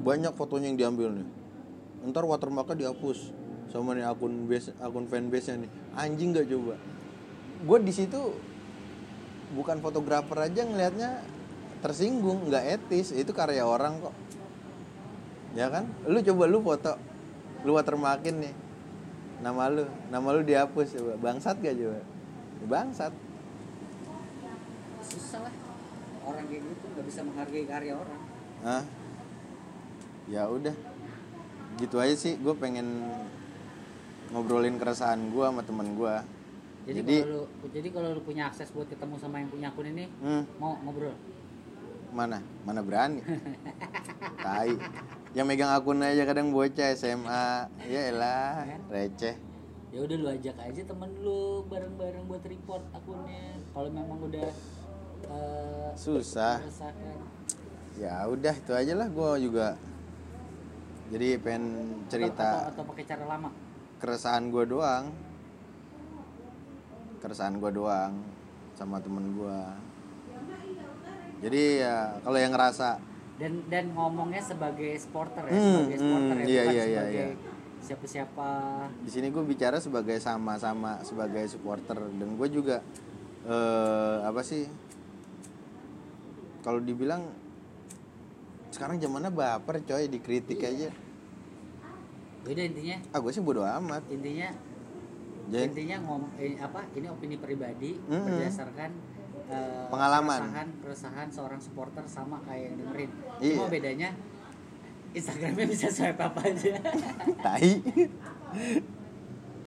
[SPEAKER 2] Banyak fotonya yang diambil nih. Ntar watermarknya dihapus sama nih akun base akun fanbase nya nih. Anjing gak coba? Gue di situ bukan fotografer aja ngelihatnya tersinggung nggak etis. Itu karya orang kok. Ya kan? Lu coba lu foto. Lu watermarkin nih. Nama lu. Nama lu dihapus coba. Bangsat gak coba? Bangsat.
[SPEAKER 1] Susah lah. Orang kayak gitu nggak bisa menghargai karya orang.
[SPEAKER 2] Hah? Ya udah. Gitu aja sih. Gue pengen ngobrolin keresahan gue sama temen gue
[SPEAKER 1] jadi,
[SPEAKER 2] Jadi-
[SPEAKER 1] kalau lu jadi kalau lu punya akses buat ketemu sama yang punya akun ini
[SPEAKER 2] hmm,
[SPEAKER 1] mau ngobrol?
[SPEAKER 2] Mana? Mana berani? Tai. Yang megang akun aja kadang bocah SMA ya elah receh.
[SPEAKER 1] Ya udah lu ajak aja temen lu bareng-bareng buat report akunnya. Kalau memang udah eh,
[SPEAKER 2] susah.
[SPEAKER 1] merasakan.
[SPEAKER 2] ya udah itu aja lah gue juga. Jadi pengen
[SPEAKER 1] atau,
[SPEAKER 2] cerita
[SPEAKER 1] atau pakai cara lama?
[SPEAKER 2] keresahan gue doang keresahan gue doang sama temen gue jadi ya kalau yang ngerasa
[SPEAKER 1] dan dan ngomongnya sebagai supporter ya
[SPEAKER 2] Hmm,
[SPEAKER 1] sebagai supporter
[SPEAKER 2] hmm,
[SPEAKER 1] ya
[SPEAKER 2] iya,
[SPEAKER 1] bukan
[SPEAKER 2] iya, iya,
[SPEAKER 1] sebagai
[SPEAKER 2] iya.
[SPEAKER 1] siapa-siapa.
[SPEAKER 2] Di sini gue bicara sebagai sama-sama sebagai supporter. Dan gue juga eh apa sih kalau dibilang sekarang zamannya baper coy dikritik aja.
[SPEAKER 1] Beda intinya.
[SPEAKER 2] Ah gue sih bodo amat.
[SPEAKER 1] Intinya
[SPEAKER 2] jadi
[SPEAKER 1] intinya ngom eh, apa ini opini pribadi
[SPEAKER 2] Mm-mm.
[SPEAKER 1] berdasarkan eh,
[SPEAKER 2] Pengalaman.
[SPEAKER 1] keresahan keresahan seorang supporter sama kayak yang dengerin
[SPEAKER 2] Iya.
[SPEAKER 1] cuma bedanya Instagramnya bisa swipe apa aja
[SPEAKER 2] tai